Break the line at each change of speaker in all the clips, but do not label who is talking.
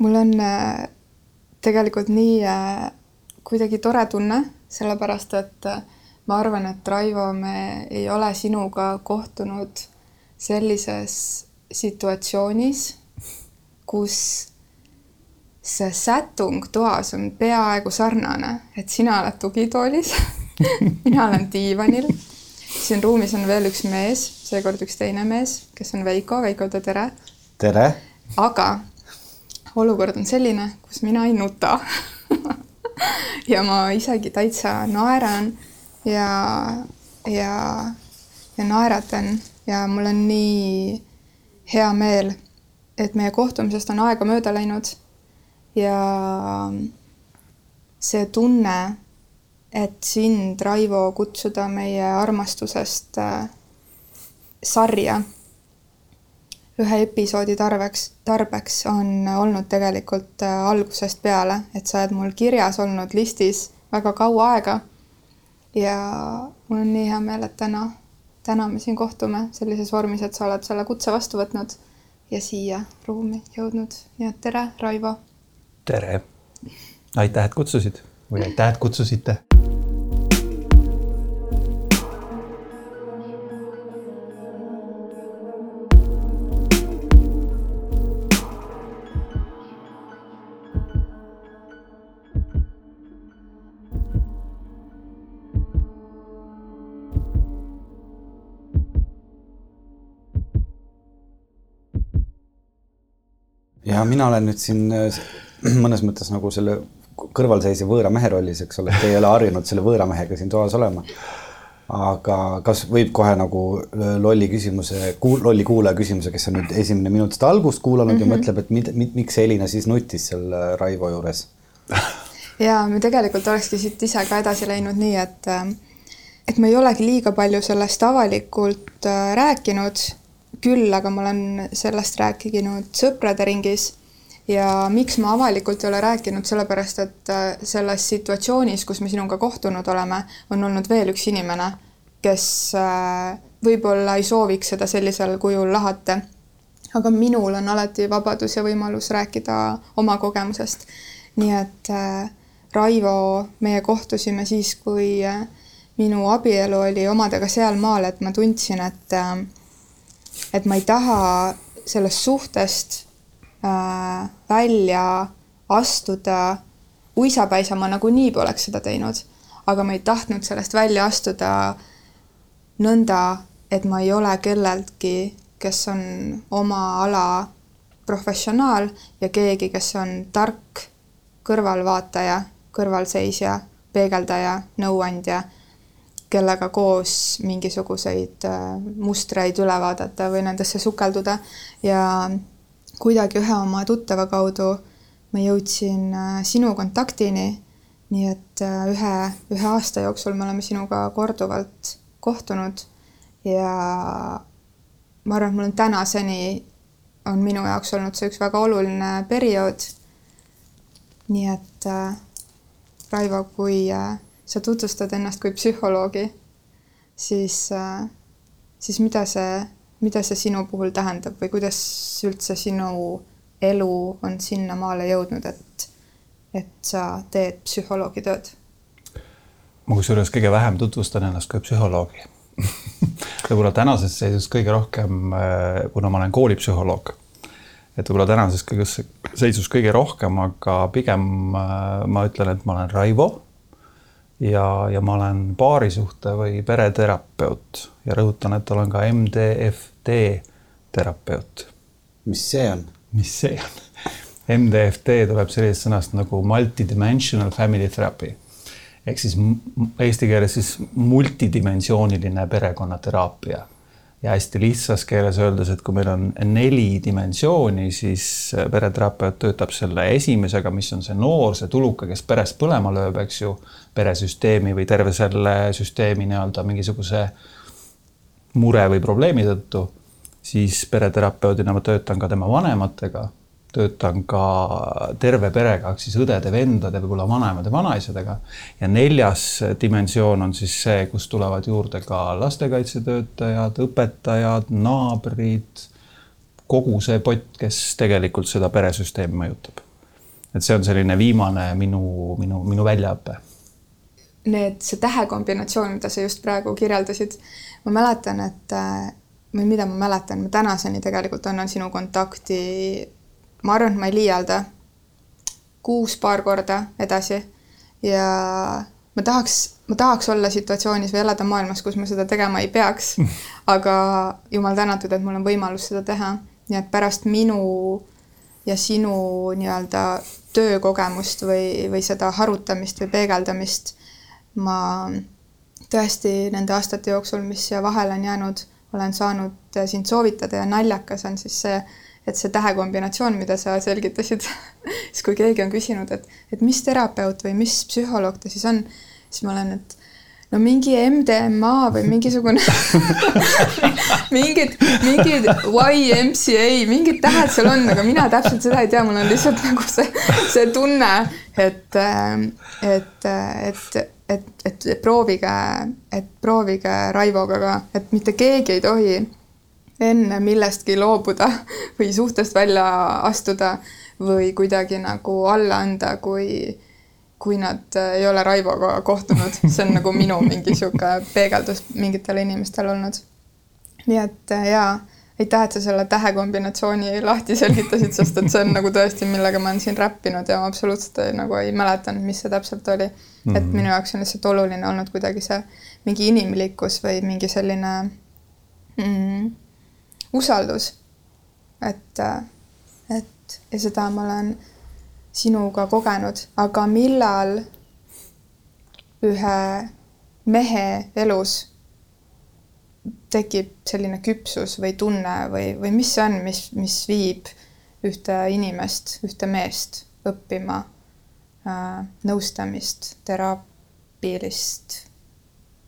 mul on äh, tegelikult nii äh, kuidagi tore tunne, sellepärast et äh, ma arvan, et Raivo, me ei ole sinuga kohtunud sellises situatsioonis, kus see sätung toas on peaaegu sarnane, et sina oled tugitoolis mina olen diivanil, siin ruumis on veel üks mees, seekord üks teine mees, kes on Veiko, Veiko, tere!
tere!
aga olukord on selline, kus mina ei nuta. Ja ma isegi täitsa naeran ja, ja, ja naeratan ja mul on nii hea meel, et meie kohtumisest on aega mööda läinud. Ja see tunne, et sind, Raivo, kutsuda meie armastusest äh, sarja ühe episoodi tarbeks, tarbeks on olnud tegelikult äh, algusest peale, et sa oled mul kirjas olnud listis väga kaua aega. ja mul on nii hea meel, et täna, täna me siin kohtume sellises vormis, et sa oled selle kutse vastu võtnud ja siia ruumi jõudnud. nii et tere, Raivo
tere! aitäh, et kutsusid või aitäh, et kutsusite ja mina olen nüüd siin mõnes mõttes nagu selle kõrvalseisja võõra mehe rollis, eks ole, et ei ole harjunud selle võõra mehega siin toas olema. aga kas võib kohe nagu lolli küsimuse, lolli kuulaja küsimuse, kes on nüüd esimene minut seda algust kuulanud mm -hmm. ja mhm. mõtleb, et mid, mid, miks Elina siis nutis seal äh, Raivo juures
ja me tegelikult olekski siit ise ka edasi läinud nii, et äh, et ma ei olegi liiga palju sellest avalikult äh, rääkinud, küll aga ma olen sellest rääkinud sõprade ringis ja miks ma avalikult ei ole rääkinud, sellepärast et äh, selles situatsioonis, kus me sinuga kohtunud oleme, on olnud veel üks inimene, kes äh, võib-olla ei sooviks seda sellisel kujul lahata. aga minul on alati vabadus ja võimalus rääkida oma kogemusest. nii et äh, Raivo, meie kohtusime siis, kui minu abielu oli omadega sealmaal, et ma tundsin, et et ma ei taha sellest suhtest äh, välja astuda uisapäisa, ma nagunii poleks seda teinud, aga ma ei tahtnud sellest välja astuda nõnda, et ma ei ole kelleltki, kes on oma ala professionaal ja keegi, kes on tark kõrvalvaataja, kõrvalseisja, peegeldaja, nõuandja, kellega koos mingisuguseid äh, mustreid üle vaadata või nendesse sukelduda ja kuidagi ühe oma tuttava kaudu ma jõudsin äh, sinu kontaktini. nii et äh, ühe, ühe aasta jooksul me oleme sinuga korduvalt kohtunud ja ma arvan, et mul on tänaseni, on minu jaoks olnud see üks väga oluline periood. nii et Raivo, kui sa tutvustad ennast kui psühholoogi, siis, siis mida see mida see sinu puhul tähendab või kuidas üldse sinu elu on sinnamaale jõudnud, et, et sa teed psühholoogi tööd?
ma kusjuures kõige vähem tutvustan ennast kui psühholoogi võib-olla tänases seisus kõige rohkem, äh, kuna ma olen koolipsühholoog, et võib-olla tänases kõiges seisus kõige rohkem, aga pigem äh, ma ütlen, et ma olen Raivo ja, ja ma olen paarisuhte või pereterapeut ja rõhutan, et olen ka MDFT terapeut.
mis see on?
mis see on? MDFT tuleb sellisest sõnast nagu multidimensional family therapy ehk siis eesti keeles siis multidimensiooniline perekonnateraapia ja hästi lihtsas keeles öeldes, et kui meil on neli dimensiooni, siis pereterapeut töötab selle esimesega, mis on see noor, see tuluka, kes peres põlema lööb, eks ju, peresüsteemi või terve selle süsteemi nii-öelda mingisuguse mure või probleemi tõttu, siis pereterapeudina ma töötan ka tema vanematega, töötan ka terve perega, ehk siis õdede-vendade, võib-olla vanemate vanaisadega. ja neljas dimensioon on siis see, kus tulevad juurde ka lastekaitsetöötajad, õpetajad, naabrid, kogu see pott, kes tegelikult seda peresüsteemi mõjutab et see on selline viimane minu, minu, minu väljaõpe.
Need, see tähekombinatsioon, mida sa just praegu kirjeldasid, ma mäletan, et või mida ma mäletan, ma tänaseni tegelikult annan sinu kontakti, ma arvan, et ma ei liialda, kuus paar korda edasi. Ja ma tahaks, ma tahaks olla situatsioonis või elada maailmas, kus ma seda tegema ei peaks. aga jumal tänatud, et mul on võimalus seda teha, nii et pärast minu ja sinu nii-öelda töökogemust või, või seda harutamist või peegeldamist ma tõesti nende aastate jooksul, mis siia vahele on jäänud, olen saanud sind soovitada ja naljakas on siis see, et see tähekombinatsioon, mida sa selgitasid siis kui keegi on küsinud, et, et mis terapeut või mis psühholoog ta siis on, siis ma olen, et no mingi MDMA või mingisugune mingid, mingid YMCA, mingid tähed seal on, aga mina täpselt seda ei tea, mul on lihtsalt nagu see, see tunne, et, et, et, et, et proovige, et proovige Raivoga ka, et mitte keegi ei tohi enne millestki loobuda või suhtest välja astuda või kuidagi nagu alla anda, kui, kui nad ei ole Raivoga kohtunud. see on nagu minu mingi sihuke peegeldus mingitele inimestele olnud. nii et jaa, aitäh, et sa selle tähekombinatsiooni lahti selgitasid, sest et see on nagu tõesti, millega ma olen siin räppinud ja ma absoluutselt nagu ei mäletanud, mis see täpselt oli mm. -hmm. et minu jaoks on lihtsalt oluline olnud kuidagi see mingi inimlikkus või mingi selline mm, usaldus. et, et ja seda ma olen sinuga kogenud, aga millal ühe mehe elus tekib selline küpsus või tunne või, või mis see on, mis, mis viib ühte inimest, ühte meest õppima äh, nõustamist, teraapialist,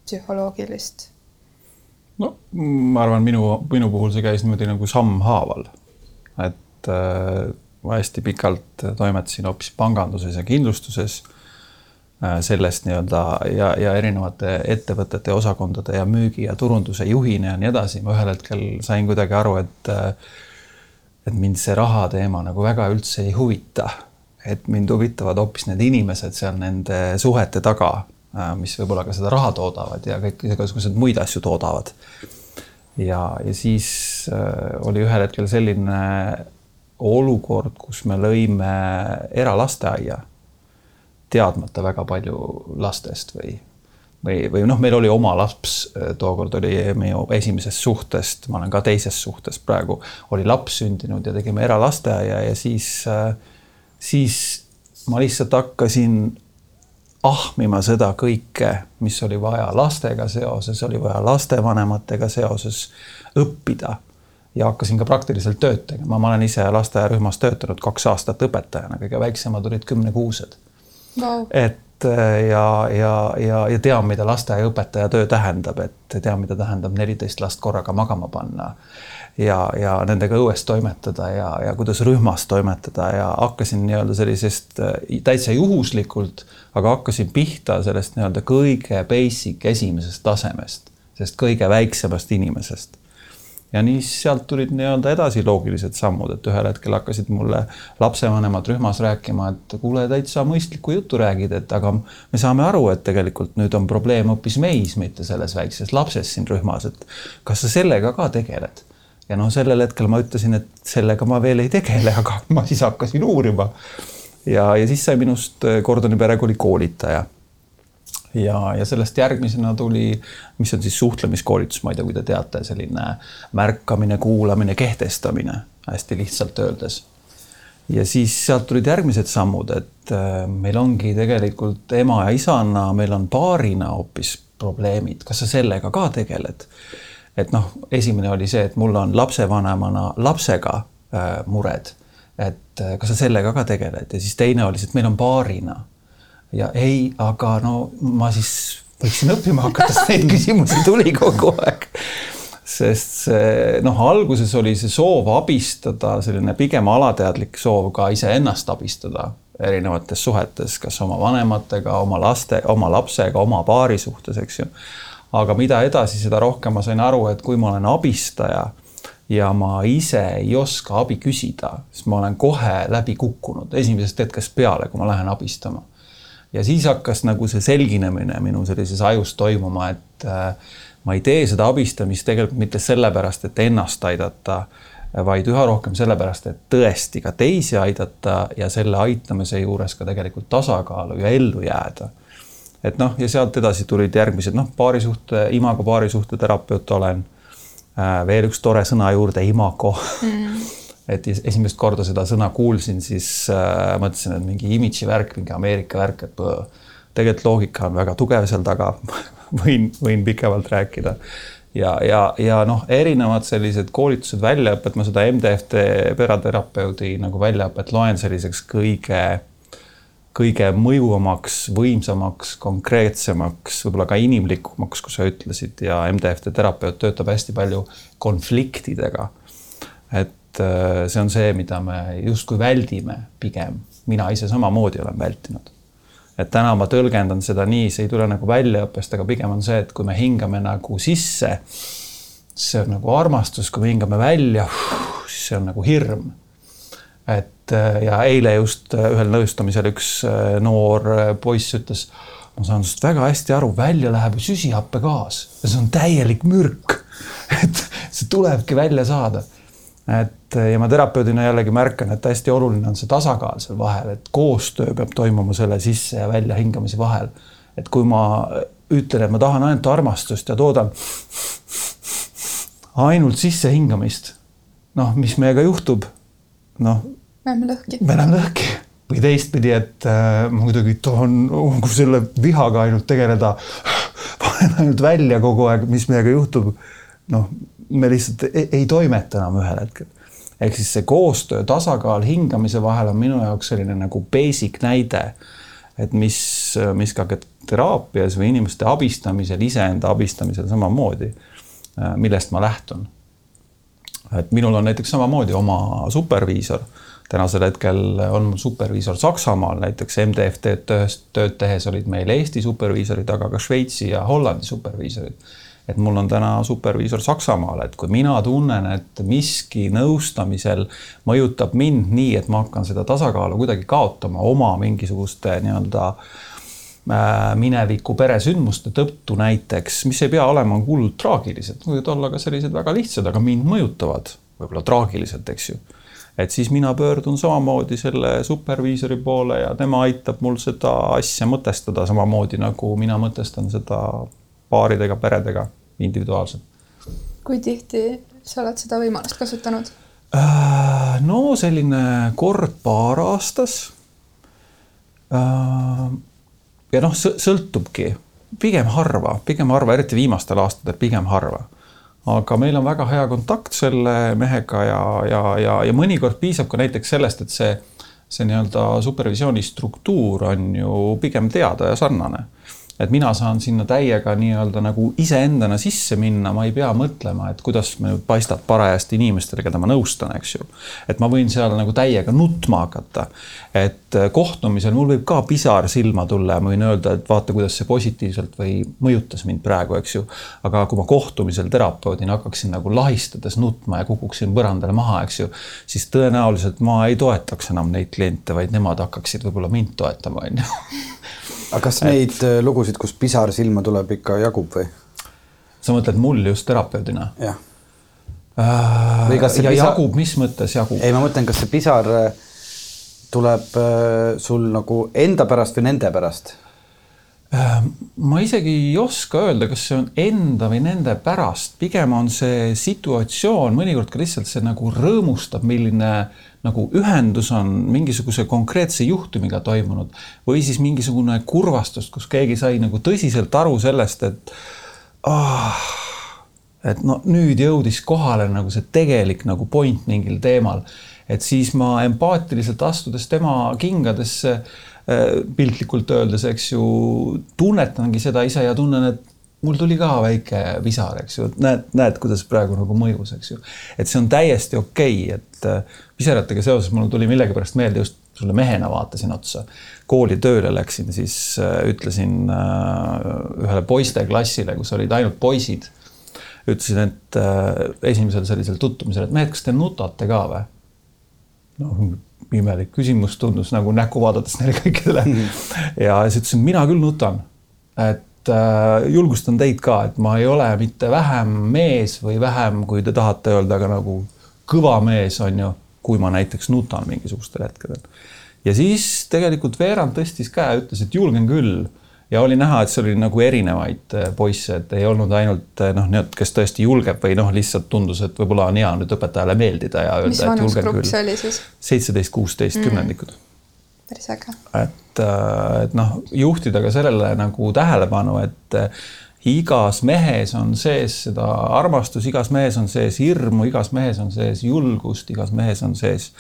psühholoogilist
no ma arvan, minu, minu puhul see käis niimoodi nagu sammhaaval. et äh, ma hästi pikalt toimetasin hoopis panganduses ja kindlustuses äh,. sellest nii-öelda ja, ja erinevate ettevõtete osakondade ja müügi ja turunduse juhina ja nii edasi. ma ühel hetkel sain kuidagi aru, et äh, et mind see raha teema nagu väga üldse ei huvita. et mind huvitavad hoopis need inimesed seal nende suhete taga mis võib-olla ka seda raha toodavad ja kõik igasuguseid muid asju toodavad. ja, ja siis äh, oli ühel hetkel selline olukord, kus me lõime eralasteaia, teadmata väga palju lastest või, või, või noh, meil oli oma laps, äh, tookord oli meie esimesest suhtest, ma olen ka teises suhtes praegu, oli laps sündinud ja tegime eralasteaia ja siis, siis ma lihtsalt hakkasin ahmima seda kõike, mis oli vaja lastega seoses, oli vaja lastevanematega seoses õppida. ja hakkasin ka praktiliselt tööd tegema, ma olen ise lasteaiarühmas töötanud kaks aastat õpetajana, kõige väiksemad olid kümnekuused. Wow.. et ja, ja, ja, ja tean, mida lasteaiaõpetaja töö tähendab, et tean, mida tähendab neliteist last korraga magama panna ja, ja nendega õues toimetada ja, ja kuidas rühmas toimetada ja hakkasin nii-öelda sellisest äh, täitsa juhuslikult, aga hakkasin pihta sellest nii-öelda kõige basic esimesest tasemest, sellest kõige väiksemast inimesest ja nii sealt tulid nii-öelda edasi loogilised sammud, et ühel hetkel hakkasid mulle lapsevanemad rühmas rääkima, et kuule, täitsa mõistlikku juttu räägid, et aga me saame aru, et tegelikult nüüd on probleem hoopis meis, mitte selles väikses lapses siin rühmas, et kas sa sellega ka tegeled? Ja noh, sellel hetkel ma ütlesin, et sellega ma veel ei tegele, aga ma siis hakkasin uurima. ja, ja siis sai minust Gordoni perekooli koolitaja. ja, ja sellest järgmisena tuli, mis on siis suhtlemiskoolitus, ma ei tea, kui te teate, selline märkamine, kuulamine, kehtestamine, hästi lihtsalt öeldes ja siis sealt tulid järgmised sammud, et äh, meil ongi tegelikult ema ja isana, meil on paarina hoopis probleemid, kas sa sellega ka tegeled? Et noh, esimene oli see, et mul on lapsevanemana lapsega äh, mured, et äh, kas sa sellega ka tegeled ja siis teine oli see, et meil on paarina. ja ei, aga no ma siis võiksin õppima hakata, sest neid küsimusi tuli kogu aeg. sest see noh, alguses oli see soov abistada, selline pigem alateadlik soov ka iseennast abistada erinevates suhetes, kas oma vanematega, oma laste, oma lapsega, oma paari suhtes, eks ju aga mida edasi, seda rohkem ma sain aru, et kui ma olen abistaja ja ma ise ei oska abi küsida, siis ma olen kohe läbi kukkunud esimesest hetkest peale, kui ma lähen abistama. ja siis hakkas nagu see selginemine minu sellises ajus toimuma, et äh, ma ei tee seda abistamist tegelikult mitte sellepärast, et ennast aidata, vaid üha rohkem sellepärast, et tõesti ka teisi aidata ja selle aitamise juures ka tegelikult tasakaalu ja ellu jääda. Et noh, ja sealt edasi tulid järgmised noh, paarisuhte, imago paarisuhte terapeut olen Äh, veel üks tore sõna juurde, imago mm. et esimest korda seda sõna kuulsin, siis äh, mõtlesin, et mingi imidži värk, mingi Ameerika värk, et tegelikult loogika on väga tugev seal taga võin, võin pikemalt rääkida. ja, ja, ja noh, erinevad sellised koolitused, väljaõpet, ma seda MDFT peraterapeudi nagu väljaõpet loen selliseks kõige kõige mõjuvamaks, võimsamaks, konkreetsemaks, võib-olla ka inimlikumaks, kui sa ütlesid ja MDFT terapeut töötab hästi palju konfliktidega. et äh, see on see, mida me justkui väldime pigem, mina ise samamoodi olen vältinud. et täna ma tõlgendan seda nii, see ei tule nagu väljaõppest, aga pigem on see, et kui me hingame nagu sisse, see on nagu armastus, kui me hingame välja, siis see on nagu hirm et äh, ja eile just äh, ühel nõustamisel üks äh, noor poiss ütles, ma saan sinust väga hästi aru, välja läheb süsihappegaas ja see on täielik mürk. et see tulebki välja saada. et ja ma terapeudina jällegi märkan, et hästi oluline on see tasakaal seal vahel, et koostöö peab toimuma selle sisse ja välja hingamise vahel. et kui ma ütlen, et ma tahan ainult armastust ja toodan ainult sissehingamist, noh, mis meiega juhtub noh.
me läheme lõhki.
me läheme lõhki või teistpidi, et äh, ma kuidagi tahan oh, selle vihaga ainult tegeleda. panen ainult välja kogu aeg, mis meiega juhtub. noh, me lihtsalt ei, ei toimeta enam ühel hetkel. ehk siis see koostöö, tasakaal hingamise vahel on minu jaoks selline nagu basic näide. et mis, mis ka teraapias või inimeste abistamisel, iseenda abistamisel samamoodi, äh, millest ma lähtun et minul on näiteks samamoodi oma superviisor. tänasel hetkel on mul superviisor Saksamaal, näiteks MDFT tööst tööd tehes olid meil Eesti superviisorid, aga ka Šveitsi ja Hollandi superviisorid. et mul on täna superviisor Saksamaal, et kui mina tunnen, et miski nõustamisel mõjutab mind nii, et ma hakkan seda tasakaalu kuidagi kaotama oma mingisuguste nii-öelda Äh, mineviku peresündmuste tõttu näiteks, mis ei pea olema hullult traagilised, võivad olla ka sellised väga lihtsad, aga mind mõjutavad võib-olla traagiliselt, eks ju. et siis mina pöördun samamoodi selle superviisori poole ja tema aitab mul seda asja mõtestada samamoodi nagu mina mõtestan seda paaridega, peredega individuaalselt.
kui tihti sa oled seda võimalust kasutanud?
Äh, no selline kord paar aastas äh, ja noh, sõltubki, pigem harva, pigem harva, eriti viimastel aastatel pigem harva. aga meil on väga hea kontakt selle mehega ja, ja, ja, ja mõnikord piisab ka näiteks sellest, et see, see nii-öelda supervisiooni struktuur on ju pigem teada ja sarnane et mina saan sinna täiega nii-öelda nagu iseendana sisse minna, ma ei pea mõtlema, et kuidas paistab parajasti inimestele, keda ma nõustan, eks ju. et ma võin seal nagu täiega nutma hakata. et äh, kohtumisel mul võib ka pisar silma tulla ja ma võin öelda, et vaata, kuidas see positiivselt või mõjutas mind praegu, eks ju. aga kui ma kohtumisel terapeudina hakkaksin nagu lahistades nutma ja kukuksin põrandale maha, eks ju, siis tõenäoliselt ma ei toetaks enam neid kliente, vaid nemad hakkaksid võib-olla mind toetama, on ju
aga kas neid et... Äh, lugusid, kus pisar silma tuleb, ikka jagub või?
sa mõtled mul just terapeudina?
jah
äh,. või kas see ja pisar... jagub, mis mõttes jagub?
ei, ma mõtlen, kas see pisar äh, tuleb äh, sul nagu enda pärast või nende pärast
äh,? ma isegi ei oska öelda, kas see on enda või nende pärast, pigem on see situatsioon mõnikord ka lihtsalt see nagu rõõmustab, milline nagu ühendus on mingisuguse konkreetse juhtumiga toimunud või siis mingisugune kurvastus, kus keegi sai nagu tõsiselt aru sellest, et ah, et no nüüd jõudis kohale nagu see tegelik nagu point mingil teemal, et siis ma empaatiliselt astudes tema kingadesse äh, piltlikult öeldes, eks ju, tunnetangi seda ise ja tunnen, et mul tuli ka väike pisar, eks ju, et näed, näed, kuidas praegu nagu mõjus, eks ju. et see on täiesti okei okay,, et äh, pisaratega seoses mul tuli millegipärast meelde just sulle mehena vaatasin otsa. kooli tööle läksin, siis äh, ütlesin äh, ühele poisteklassile, kus olid ainult poisid. ütlesin, et esimesel sellisel tutvumisel, et mehed, kas te nutate ka või? noh, imelik küsimus tundus nagu näkku vaadates neile kõikidele. -hmm. ja siis ütlesin, mina küll nutan. et julgustan teid ka, et ma ei ole mitte vähem mees või vähem, kui te tahate öelda, aga nagu kõva mees on ju, kui ma näiteks nutan mingisugustel hetkedel. ja siis tegelikult veerand tõstis käe, ütles, et julgen küll ja oli näha, et seal oli nagu erinevaid äh, poisse, et ei olnud ainult äh, noh, need, kes tõesti julgeb või noh, lihtsalt tundus, et võib-olla on hea nüüd õpetajale meeldida ja öelda, et julgen küll. seitseteist, kuusteist kümnendikud.
Päris äge.
et, äh, et noh, juhtida ka sellele nagu tähelepanu, et igas mehes on sees seda armastus, igas mehes on sees hirmu, igas mehes on sees julgust, igas mehes on sees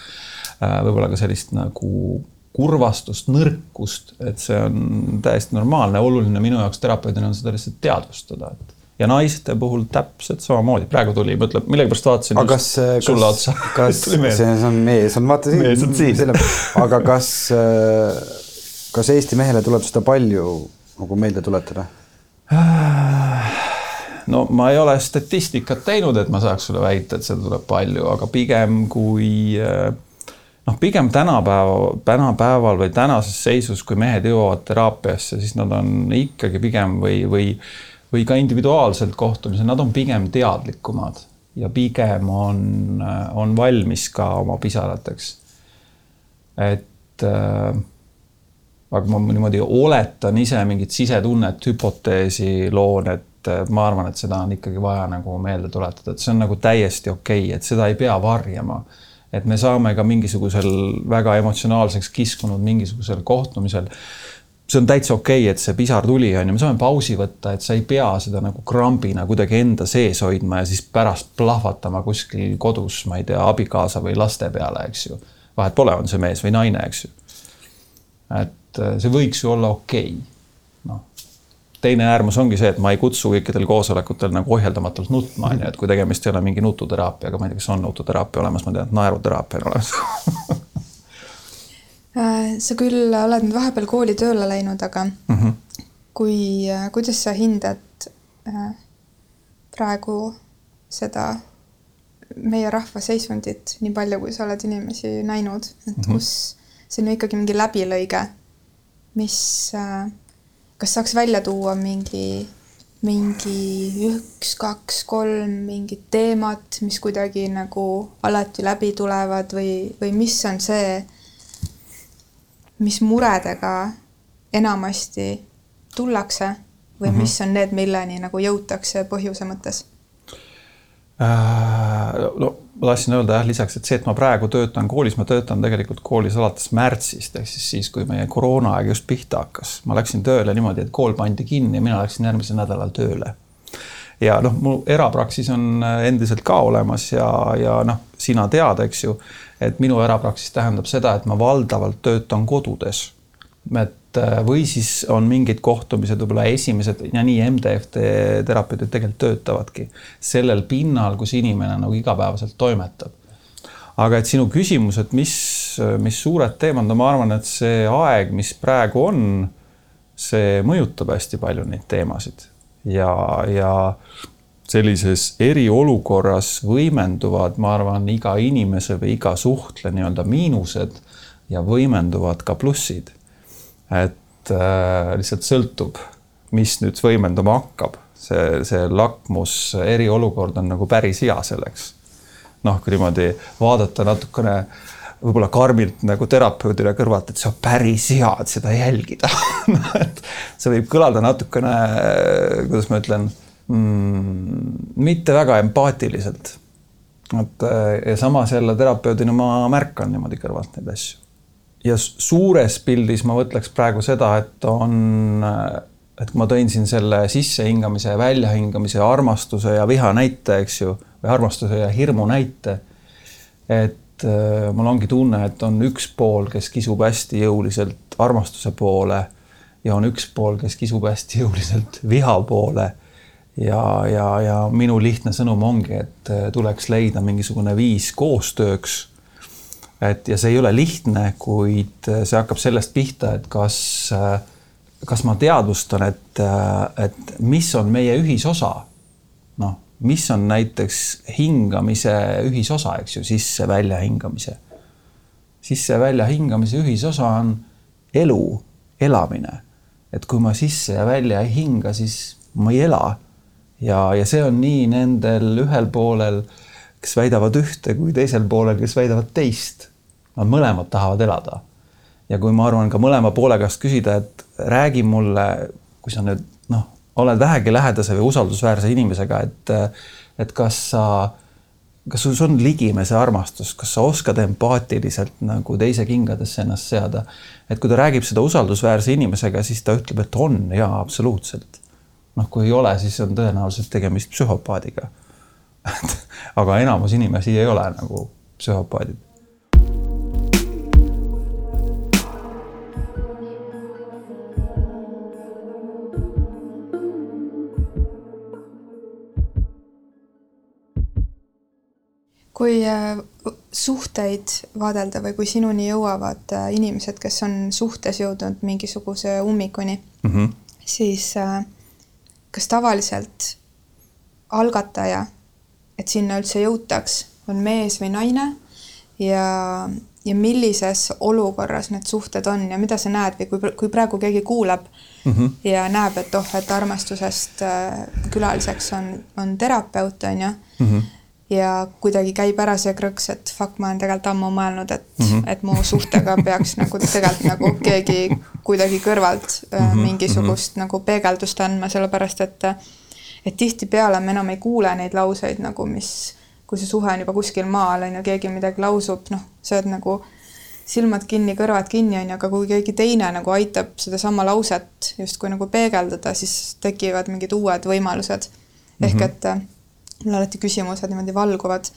võib-olla ka sellist nagu kurvastust, nõrkust, et see on täiesti normaalne, oluline minu jaoks terapeudina on seda lihtsalt teadvustada, et ja naiste puhul täpselt samamoodi, praegu tuli, mõtleb, millegipärast vaatasin
aga kas, sulle kas, otsa. kas see on mees on vaata siin, mees on siin. aga kas, kas Eesti mehele tuleb seda palju nagu meelde tuletada?
no ma ei ole statistikat teinud, et ma saaks sulle väita, et seda tuleb palju, aga pigem kui äh, noh, pigem tänapäeva, tänapäeval või tänases seisus, kui mehed jõuavad teraapiasse, siis nad on ikkagi pigem või, või, või ka individuaalselt kohtumisel, nad on pigem teadlikumad ja pigem on, on valmis ka oma pisarateks. et äh, aga ma niimoodi oletan ise mingit sisetunnet, hüpoteesi loon, et ma arvan, et seda on ikkagi vaja nagu meelde tuletada, et see on nagu täiesti okei okay,, et seda ei pea varjama et me saame ka mingisugusel väga emotsionaalseks kiskunud mingisugusel kohtumisel. See on täitsa okei okay,, et see pisar tuli, on ju, me saame pausi võtta, et sa ei pea seda nagu krambina kuidagi enda sees hoidma ja siis pärast plahvatama kuskil kodus, ma ei tea, abikaasa või laste peale, eks ju. vahet pole, on see mees või naine, eks ju. et äh, see võiks ju olla okei okay teine äärmus ongi see, et ma ei kutsu kõikidel koosolekutel nagu ohjeldamatult nutma, on ju, et kui tegemist ei ole mingi nututeraapiaga, ma ei tea, kas on nututeraapia olemas, ma tean, et naeruteraapia on olemas
sa küll oled nüüd vahepeal kooli tööle läinud, aga mm -hmm. kui, äh, kuidas sa hindad äh, praegu seda meie rahva seisundit, nii palju, kui sa oled inimesi näinud, et mm -hmm. kus see on ju ikkagi mingi läbilõige, mis äh, kas saaks välja tuua mingi, mingi üks, kaks, kolm mingit teemat, mis kuidagi nagu alati läbi tulevad või, või mis on see, mis muredega enamasti tullakse või mm -hmm. mis on need, milleni nagu jõutakse põhjuse mõttes
äh,? no ma tahtsin öelda jah, lisaks, et see, et ma praegu töötan koolis, ma töötan tegelikult koolis alates märtsist ehk siis siis, kui meie koroonaaeg just pihta hakkas. ma läksin tööle niimoodi, et kool pandi kinni ja mina läksin järgmisel nädalal tööle. ja noh, mu erapraksis on endiselt ka olemas ja, ja noh, sina tead, eks ju, et minu erapraksis tähendab seda, et ma valdavalt töötan kodudes. et Äh, või siis on mingid kohtumised, võib-olla esimesed ja nii MDFT terapeudid tegelikult töötavadki sellel pinnal, kus inimene nagu igapäevaselt toimetab. aga et sinu küsimus, et mis, mis suured teemad, no ma arvan, et see aeg, mis praegu on, see mõjutab hästi palju neid teemasid ja, ja sellises eriolukorras võimenduvad, ma arvan, iga inimese või iga suhtle nii-öelda miinused ja võimenduvad ka plussid. Et äh, lihtsalt sõltub, mis nüüd võimenduma hakkab, see, see lakmus eriolukord on nagu päris hea selleks. noh, kui niimoodi vaadata natukene võib-olla karmilt nagu terapeudile kõrvalt, et see on päris hea, et seda jälgida. Noh, et see võib kõlada natukene, kuidas ma ütlen mm,, mitte väga empaatiliselt. et ja samas jälle terapeudina ma märkan niimoodi kõrvalt neid asju ja suures pildis ma mõtleks praegu seda, et on, et kui ma tõin siin selle sissehingamise ja väljahingamise ja armastuse ja viha näite, eks ju, või armastuse ja hirmu näite. et äh, mul ongi tunne, et on üks pool, kes kisub hästi jõuliselt armastuse poole ja on üks pool, kes kisub hästi jõuliselt viha poole ja, ja, ja minu lihtne sõnum ongi, et äh, tuleks leida mingisugune viis koostööks et ja see ei ole lihtne, kuid see hakkab sellest pihta, et kas, kas ma teadvustan, et, et mis on meie ühisosa. noh, mis on näiteks hingamise ühisosa, eks ju, sisse-välja hingamise. sisse-välja hingamise ühisosa on elu, elamine. et kui ma sisse ja välja ei hinga, siis ma ei ela. Ja, ja see on nii nendel ühel poolel, kes väidavad ühte, kui teisel poolel, kes väidavad teist. Nad mõlemad tahavad elada. ja kui ma arvan ka mõlema poole käest küsida, et räägi mulle, kui sa nüüd noh oled vähegi lähedase või usaldusväärse inimesega, et, et kas sa, kas sul on ligimese armastus, kas sa oskad empaatiliselt nagu teise kingadesse ennast seada. et kui ta räägib seda usaldusväärse inimesega, siis ta ütleb, et on jaa, absoluutselt. Noh, kui ei ole, siis on tõenäoliselt tegemist psühhopaadiga aga enamus inimesi ei ole nagu psühhopaadid
kui äh, suhteid vaadelda või kui sinuni jõuavad äh, inimesed, kes on suhtes jõudnud mingisuguse ummikuni mm, -hmm. siis äh, kas tavaliselt algataja, et sinna üldse jõutaks, on mees või naine ja, ja millises olukorras need suhted on ja mida sa näed või kui, kui praegu keegi kuulab mm -hmm. ja näeb, et oh, et armastusest külaliseks on, on terapeut, on ju mm, -hmm ja kuidagi käib ära see krõks, et fuck, ma olen tegelikult ammu mõelnud, et mm, -hmm. et mu suhtega peaks nagu tegelikult nagu keegi kuidagi kõrvalt mm -hmm. mingisugust mm -hmm. nagu peegeldust andma, sellepärast et et tihtipeale me enam ei kuule neid lauseid nagu, mis, kui see suhe on juba kuskil maal, on ju, keegi midagi lausub, noh, sa oled nagu silmad kinni, kõrvad kinni, on ju, aga kui keegi teine nagu aitab sedasama lauset justkui nagu peegeldada, siis tekivad mingid uued võimalused. ehk mm -hmm. et mul alati küsimused niimoodi valguvad,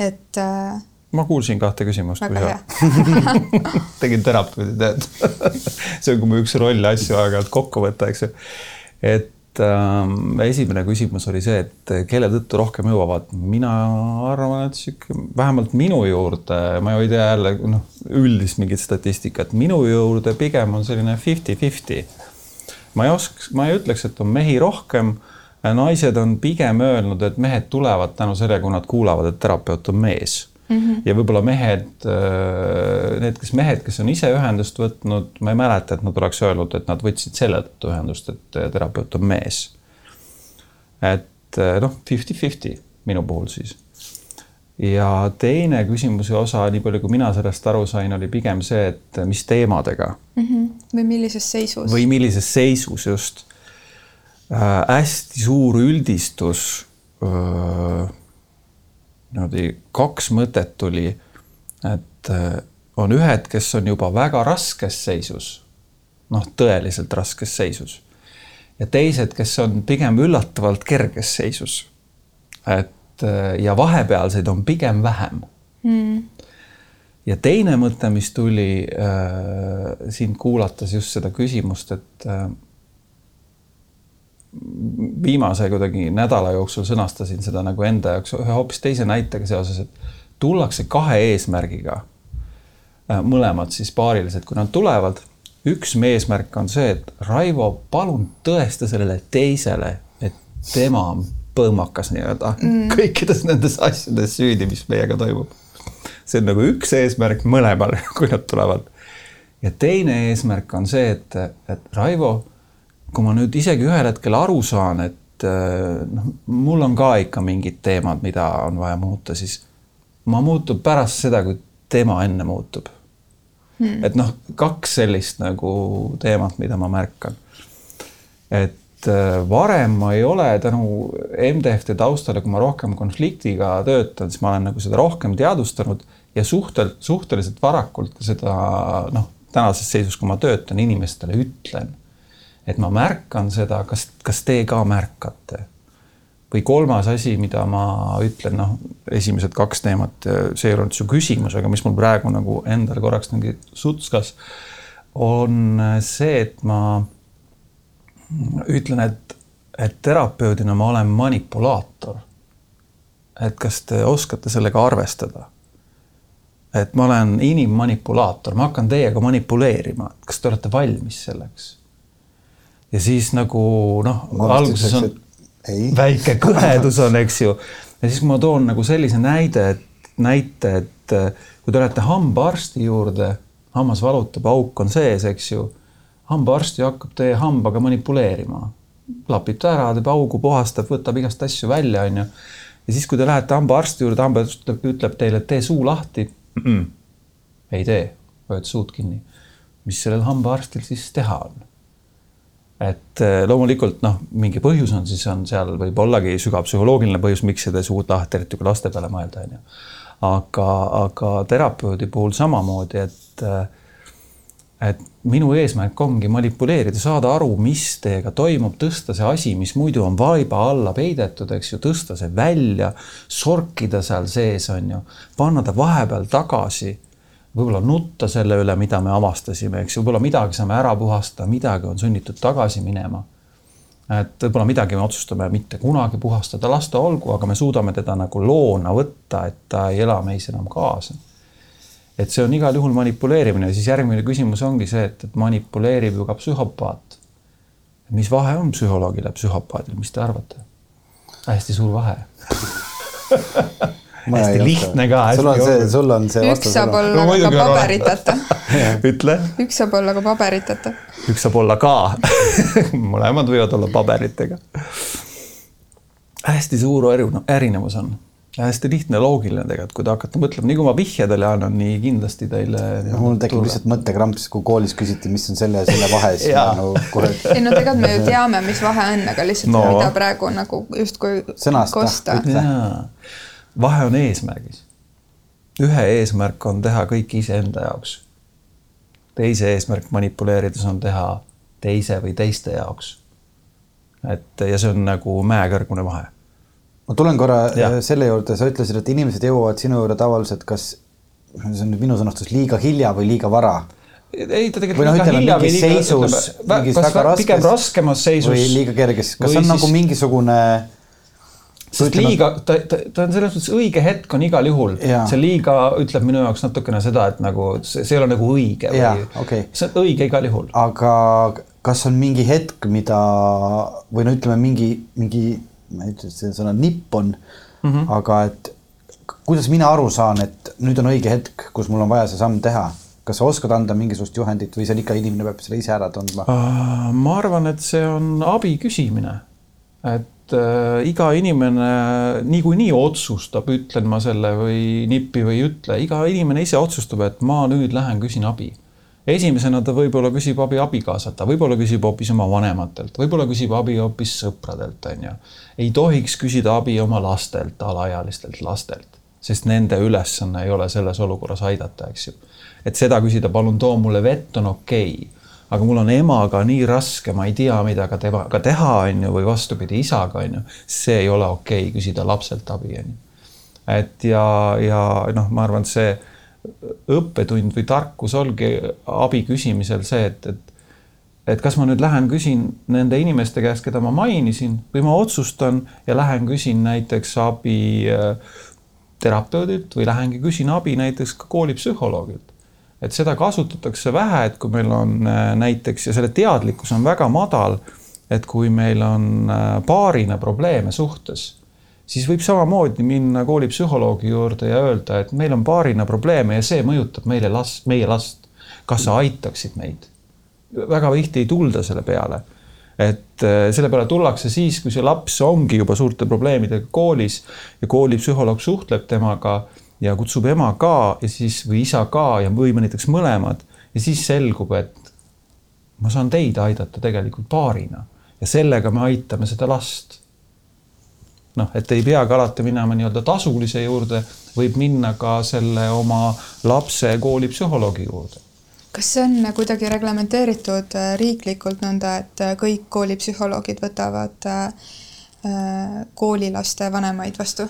et äh,
ma kuulsin kahte küsimust. tegin terapeudi tööd see on, kui mu üks roll asju aeg-ajalt kokku võtta, eks ju. et ähm, esimene küsimus oli see, et kelle tõttu rohkem jõuavad. mina arvan, et sihuke, vähemalt minu juurde, ma ei tea jälle noh, üldist mingit statistikat, minu juurde pigem on selline fifty-fifty. ma ei oska, ma ei ütleks, et on mehi rohkem naised on pigem öelnud, et mehed tulevad tänu sellele, kui nad kuulavad, et terapeut on mees mm. -hmm. ja võib-olla mehed, äh, need, kes mehed, kes on ise ühendust võtnud, ma ei mäleta, et nad oleks öelnud, et nad võtsid selle tõttu ühendust, et äh, terapeut on mees. et äh, noh, fifty-fifty minu puhul siis. ja teine küsimuse osa, nii palju kui mina sellest aru sain, oli pigem see, et mis teemadega
mm. -hmm. või millises seisus.
või millises seisus just äh, hästi suur üldistus äh,. niimoodi kaks mõtet tuli, et äh, on ühed, kes on juba väga raskes seisus, noh, tõeliselt raskes seisus ja teised, kes on pigem üllatavalt kerges seisus. et äh, ja vahepealseid on pigem vähem mm. ja teine mõte, mis tuli äh, sind kuulates just seda küsimust, et äh, viimase kuidagi nädala jooksul sõnastasin seda nagu enda jaoks ühe hoopis teise näitega seoses, et tullakse kahe eesmärgiga. Äh, mõlemad siis paarilised, kui nad tulevad, üks eesmärk on see, et Raivo, palun tõesta sellele teisele, et tema on põõmakas nii-öelda mm. kõikides nendes asjades süüdi, mis meiega toimub. see on nagu üks eesmärk mõlemal, kui nad tulevad. ja teine eesmärk on see, et, et Raivo kui ma nüüd isegi ühel hetkel aru saan, et äh, noh, mul on ka ikka mingid teemad, mida on vaja muuta, siis ma muutun pärast seda, kui tema enne muutub. Hmm.. et noh, kaks sellist nagu teemat, mida ma märkan. et äh, varem ma ei ole tänu MDFT taustale, kui ma rohkem konfliktiga töötan, siis ma olen nagu seda rohkem teadvustanud ja suhtel, suhteliselt varakult seda noh, tänases seisus, kui ma töötan, inimestele ütlen et ma märkan seda, kas, kas te ka märkate? või kolmas asi, mida ma ütlen, noh, esimesed kaks teemat, see ei olnud su küsimus, aga mis mul praegu nagu endal korraks mingi sutskas, on see, et ma ütlen, et, et terapeudina ma olen manipulaator. et kas te oskate sellega arvestada? et ma olen inimmanipulaator, ma hakkan teiega manipuleerima, kas te olete valmis selleks? Ja siis nagu noh, alguses on. väike kõhedus on, eks ju. ja siis ma toon nagu sellise näide, et näite, et äh, kui te lähete hambaarsti juurde, hammas valutab, auk on sees, eks ju. hambaarst ju hakkab teie hambaga manipuleerima, lapib ta ära, teeb augu, puhastab, võtab igast asju välja, onju. ja siis, kui te lähete hambaarsti juurde, hambaarst ütleb, ütleb teile, et tee suu lahti mm. -mm. ei tee, hoiad suud kinni. mis sellel hambaarstil siis teha on? Et äh, loomulikult noh, mingi põhjus on, siis on seal võib ollagi sügav psühholoogiline põhjus, miks seda suud lahti, eriti kui laste peale mõelda, onju aga, aga terapeudi puhul samamoodi, et et minu eesmärk ongi manipuleerida, saada aru, mis teiega toimub, tõsta see asi, mis muidu on vaiba alla peidetud, eks ju, tõsta see välja, sorkida seal sees, on ju, panna ta vahepeal tagasi, võib-olla nutta selle üle, mida me avastasime, eks ju, võib-olla midagi saame ära puhastada, midagi on sunnitud tagasi minema et võib-olla midagi me otsustame mitte kunagi puhastada, las ta olgu, aga me suudame teda nagu loona võtta, et ta ei ela meis enam kaasa. et see on igal juhul manipuleerimine ja siis järgmine küsimus ongi see, et, et manipuleerib ju ka psühhopaat. mis vahe on psühholoogil ja psühhopaadil, mis te arvate? hästi suur vahe hästi lihtne ka.
sul on see, sul on see
vastus. üks saab olla no, ka paberiteta
ütle.
üks saab olla ka paberiteta.
üks saab olla ka mõlemad võivad olla paberitega. hästi suur erinevus on hästi lihtne, loogiline tegelikult, kui te hakkate mõtlema, nii kui ma vihje teile annan, nii kindlasti teile.
mul tekib lihtsalt mõttekramps, kui koolis küsiti, mis on selle ja selle vahe, siis ma nagu kohe.
ei no tegelikult me ju teame, mis vahe on, aga lihtsalt no. mida praegu nagu justkui kosta
vahe on eesmärgis. ühe eesmärk on teha kõik iseenda jaoks. teise eesmärk manipuleerides on teha teise või teiste jaoks. et ja see on nagu mäekõrgune vahe.
ma tulen korra ja. selle juurde, sa ütlesid, et inimesed jõuavad sinu juurde tavaliselt, kas see on nüüd minu sõnastus, liiga hilja või liiga vara
ei, ta tegelikult või noh, ütleme mingis
seisus, mingis väga raskes.
pigem raskemas seisus.
või liiga kerges, kas on nagu siis... nagu mingisugune
sest liiga, ta, ta, ta on selles mõttes õige hetk on igal juhul. see liiga ütleb minu jaoks natukene seda, et nagu see, see ei ole nagu õige või
okay.
see on õige igal juhul.
aga kas on mingi hetk, mida või no ütleme, mingi, mingi, ma ei ütle, et see sõna nipp on mm, -hmm. aga et kuidas mina aru saan, et nüüd on õige hetk, kus mul on vaja see samm teha kas sa oskad anda mingisugust juhendit või see on ikka inimene peab selle ise ära tundma
ma arvan, et see on abi küsimine. et et äh, iga inimene niikuinii otsustab, ütlen ma selle või nippi või ei ütle, iga inimene ise otsustab, et ma nüüd lähen küsin abi. esimesena ta võib-olla küsib abi abikaasalt, ta võib-olla küsib hoopis oma vanematelt, võib-olla küsib abi hoopis sõpradelt, on ju. ei tohiks küsida abi oma lastelt, alaealistelt lastelt, sest nende ülesanne ei ole selles olukorras aidata, eks ju. et seda küsida, palun too mulle vett, on okei okay aga mul on emaga nii raske, ma ei tea, mida ka temaga teha, on ju, või vastupidi, isaga, on ju, see ei ole okei okay, küsida lapselt abi, on ju. et ja, ja noh, ma arvan, et see õppetund või tarkus ongi abi küsimisel see, et, et et kas ma nüüd lähen küsin nende inimeste käest, keda ma mainisin või ma otsustan ja lähen küsin näiteks abi äh, terapeudilt või lähengi küsin abi näiteks ka koolipsühholoogilt et seda kasutatakse vähe, et kui meil on äh, näiteks ja selle teadlikkus on väga madal, et kui meil on äh, paarina probleeme suhtes, siis võib samamoodi minna koolipsühholoogi juurde ja öelda, et meil on paarina probleeme ja see mõjutab meile last, meie last. kas sa aitaksid meid? väga tihti ei tulda selle peale. et äh, selle peale tullakse siis, kui see laps ongi juba suurte probleemidega koolis ja koolipsühholoog suhtleb temaga ja kutsub ema ka ja siis või isa ka ja või näiteks mõlemad ja siis selgub, et ma saan teid aidata tegelikult paarina ja sellega me aitame seda last. noh, et ei peagi alati minema nii-öelda tasulise juurde, võib minna ka selle oma lapse koolipsühholoogi juurde
kas see on kuidagi reglementeeritud äh, riiklikult nõnda, et äh, kõik koolipsühholoogid võtavad äh, koolilaste vanemaid vastu?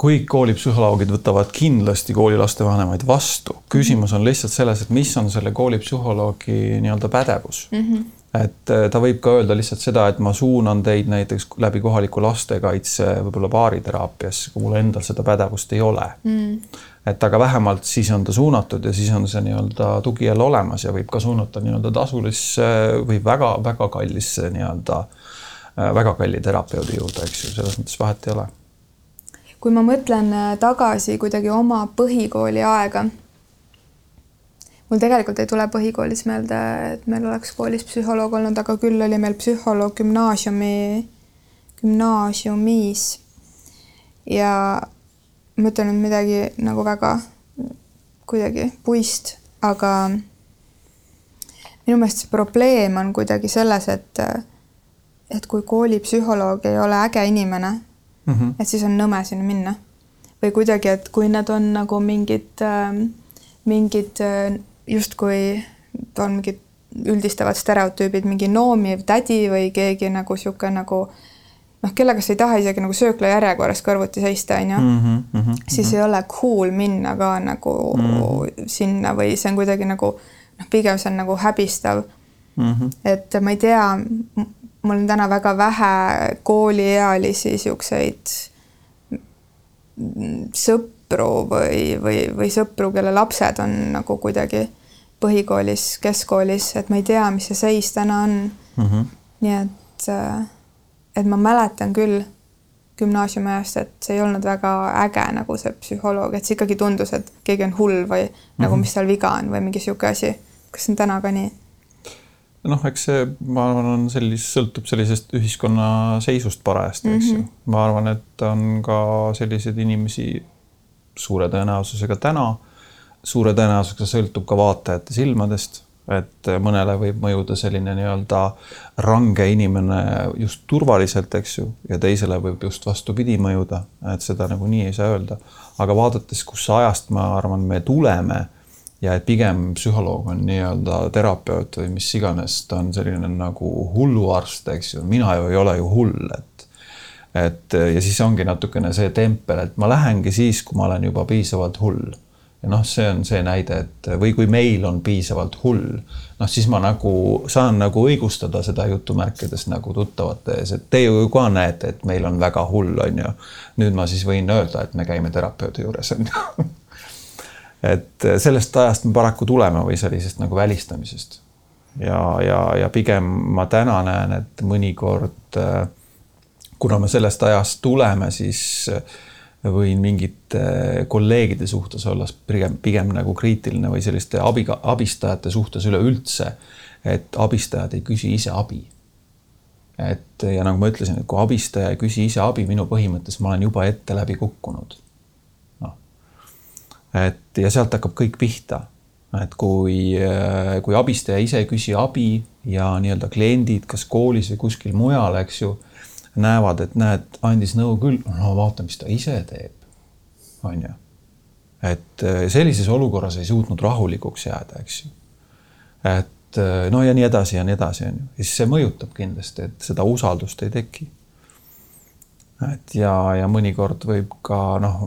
Kõik koolipsühholoogid võtavad kindlasti koolilaste vanemaid vastu. küsimus on lihtsalt selles, et mis on selle koolipsühholoogi nii-öelda pädevus mm. -hmm et äh, ta võib ka öelda lihtsalt seda, et ma suunan teid näiteks läbi kohaliku lastekaitse võib-olla baariteraapiasse, kui mul endal seda pädevust ei ole mm.. et aga vähemalt siis on ta suunatud ja siis on see nii-öelda tugi jälle olemas ja võib ka suunata nii-öelda tasulisse või väga-väga kallisse nii-öelda väga kalli terapeudi juurde, eks ju, selles mõttes vahet ei ole.
Kui ma mõtlen äh, tagasi kuidagi oma põhikooli aega, mul tegelikult ei tule põhikoolis meelde, et meil oleks koolis psühholoog olnud, aga küll oli meil psühholoog gümnaasiumi, gümnaasiumis. ja ma ütlen nüüd midagi nagu väga kuidagi puist, aga minu meelest see probleem on kuidagi selles, et, et kui koolipsühholoog ei ole äge inimene mm, -hmm. et siis on nõme sinna minna. või kuidagi, et kui nad on nagu mingid, mingid justkui on mingid üldistavad stereotüübid, mingi noomiv tädi või keegi nagu niisugune nagu noh, kellega sa ei taha isegi nagu sööklajärjekorras kõrvuti seista, onju, mhm, mhm, siis mhm. ei ole cool minna ka nagu mm -hmm. sinna või see on kuidagi nagu noh, pigem see on nagu häbistav mm. -hmm. et ma ei tea, mul on täna väga vähe kooliealisi siukseid sõpru või, või, või sõpru, kelle lapsed on nagu kuidagi põhikoolis, keskkoolis, et ma ei tea, mis see seis täna on mm. -hmm. nii et, et ma mäletan küll gümnaasiumi ajast, et see ei olnud väga äge nagu see psühholoog, et see ikkagi tundus, et keegi on hull või mm -hmm. nagu, mis tal viga on või mingi sihuke asi. kas see on täna ka nii?
Noh, eks see, ma arvan, on sellis-, sõltub sellisest ühiskonna seisust parajasti, eks ju. Mm -hmm.. ma arvan, et on ka selliseid inimesi suure tõenäosusega täna, suure tõenäosusega sõltub ka vaatajate silmadest et mõnele võib mõjuda selline nii-öelda range inimene just turvaliselt, eks ju, ja teisele võib just vastupidi mõjuda, et seda nagu nii ei saa öelda. aga vaadates, kus ajast ma arvan, me tuleme ja et pigem psühholoog on nii-öelda terapeut või mis iganes, ta on selline nagu hulluarst, eks ju, mina ju ei ole ju hull, et et ja siis ongi natukene see tempel, et ma lähengi siis, kui ma olen juba piisavalt hull ja noh, see on see näide, et või kui meil on piisavalt hull, noh, siis ma nagu saan nagu õigustada seda jutumärkides nagu tuttavate ees, et te ju ka näete, et meil on väga hull, on ju. nüüd ma siis võin öelda, et me käime terapeudi juures, on ju. et sellest ajast me paraku tuleme või sellisest nagu välistamisest. ja, ja, ja pigem ma täna näen, et mõnikord kuna me sellest ajast tuleme, siis võin mingite kolleegide suhtes olla pigem, pigem nagu kriitiline või selliste abiga, abistajate suhtes üleüldse. et abistajad ei küsi ise abi. et ja nagu ma ütlesin, et kui abistaja ei küsi ise abi, minu põhimõttes ma olen juba ette läbi kukkunud. Et ja sealt hakkab kõik pihta et kui, kui abistaja ise ei küsi abi ja nii-öelda kliendid, kas koolis või kuskil mujal, eks ju näevad, et näed, andis nõu küll, no vaata, mis ta ise teeb. on ju. et äh, sellises olukorras ei suutnud rahulikuks jääda, eks ju. et äh, no ja nii edasi ja nii edasi, on ju, ja siis see mõjutab kindlasti, et seda usaldust ei teki. Et ja, ja mõnikord võib ka noh,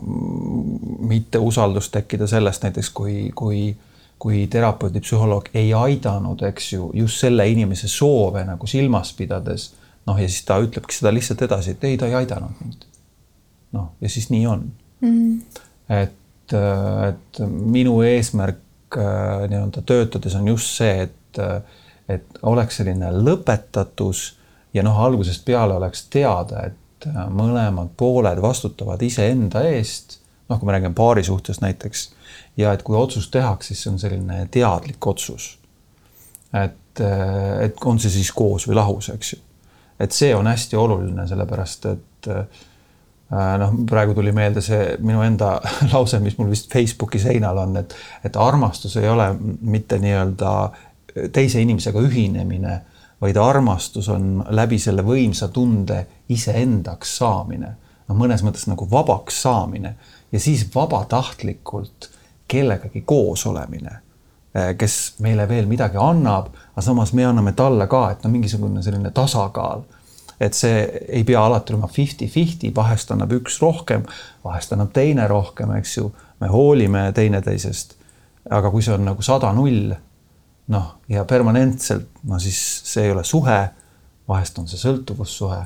mitte usaldust tekkida sellest näiteks, kui, kui kui terapeudi, psühholoog ei aidanud, eks ju, just selle inimese soove nagu silmas pidades noh, ja siis ta ütlebki seda lihtsalt edasi, et ei, ta ei aidanud mind. noh, ja siis nii on mm. -hmm. et, et minu eesmärk äh, nii-öelda töötades on just see, et, et oleks selline lõpetatus ja noh, algusest peale oleks teada, et mõlemad pooled vastutavad iseenda eest. noh, kui me räägime paari suhtes näiteks ja et kui otsus tehakse, siis see on selline teadlik otsus. et, et on see siis koos või lahus, eks ju et see on hästi oluline, sellepärast et äh, noh, praegu tuli meelde see minu enda lause, mis mul vist Facebooki seinal on, et, et armastus ei ole mitte nii-öelda teise inimesega ühinemine, vaid armastus on läbi selle võimsa tunde iseendaks saamine. noh, mõnes mõttes nagu vabaks saamine ja siis vabatahtlikult kellegagi koos olemine Eh, kes meile veel midagi annab, aga samas me anname talle ka, et no mingisugune selline tasakaal. et see ei pea alati olema fifty-fifty, vahest annab üks rohkem, vahest annab teine rohkem, eks ju. me hoolime teineteisest. aga kui see on nagu sada-null, noh, ja permanentselt, no siis see ei ole suhe. vahest on see sõltuvussuhe.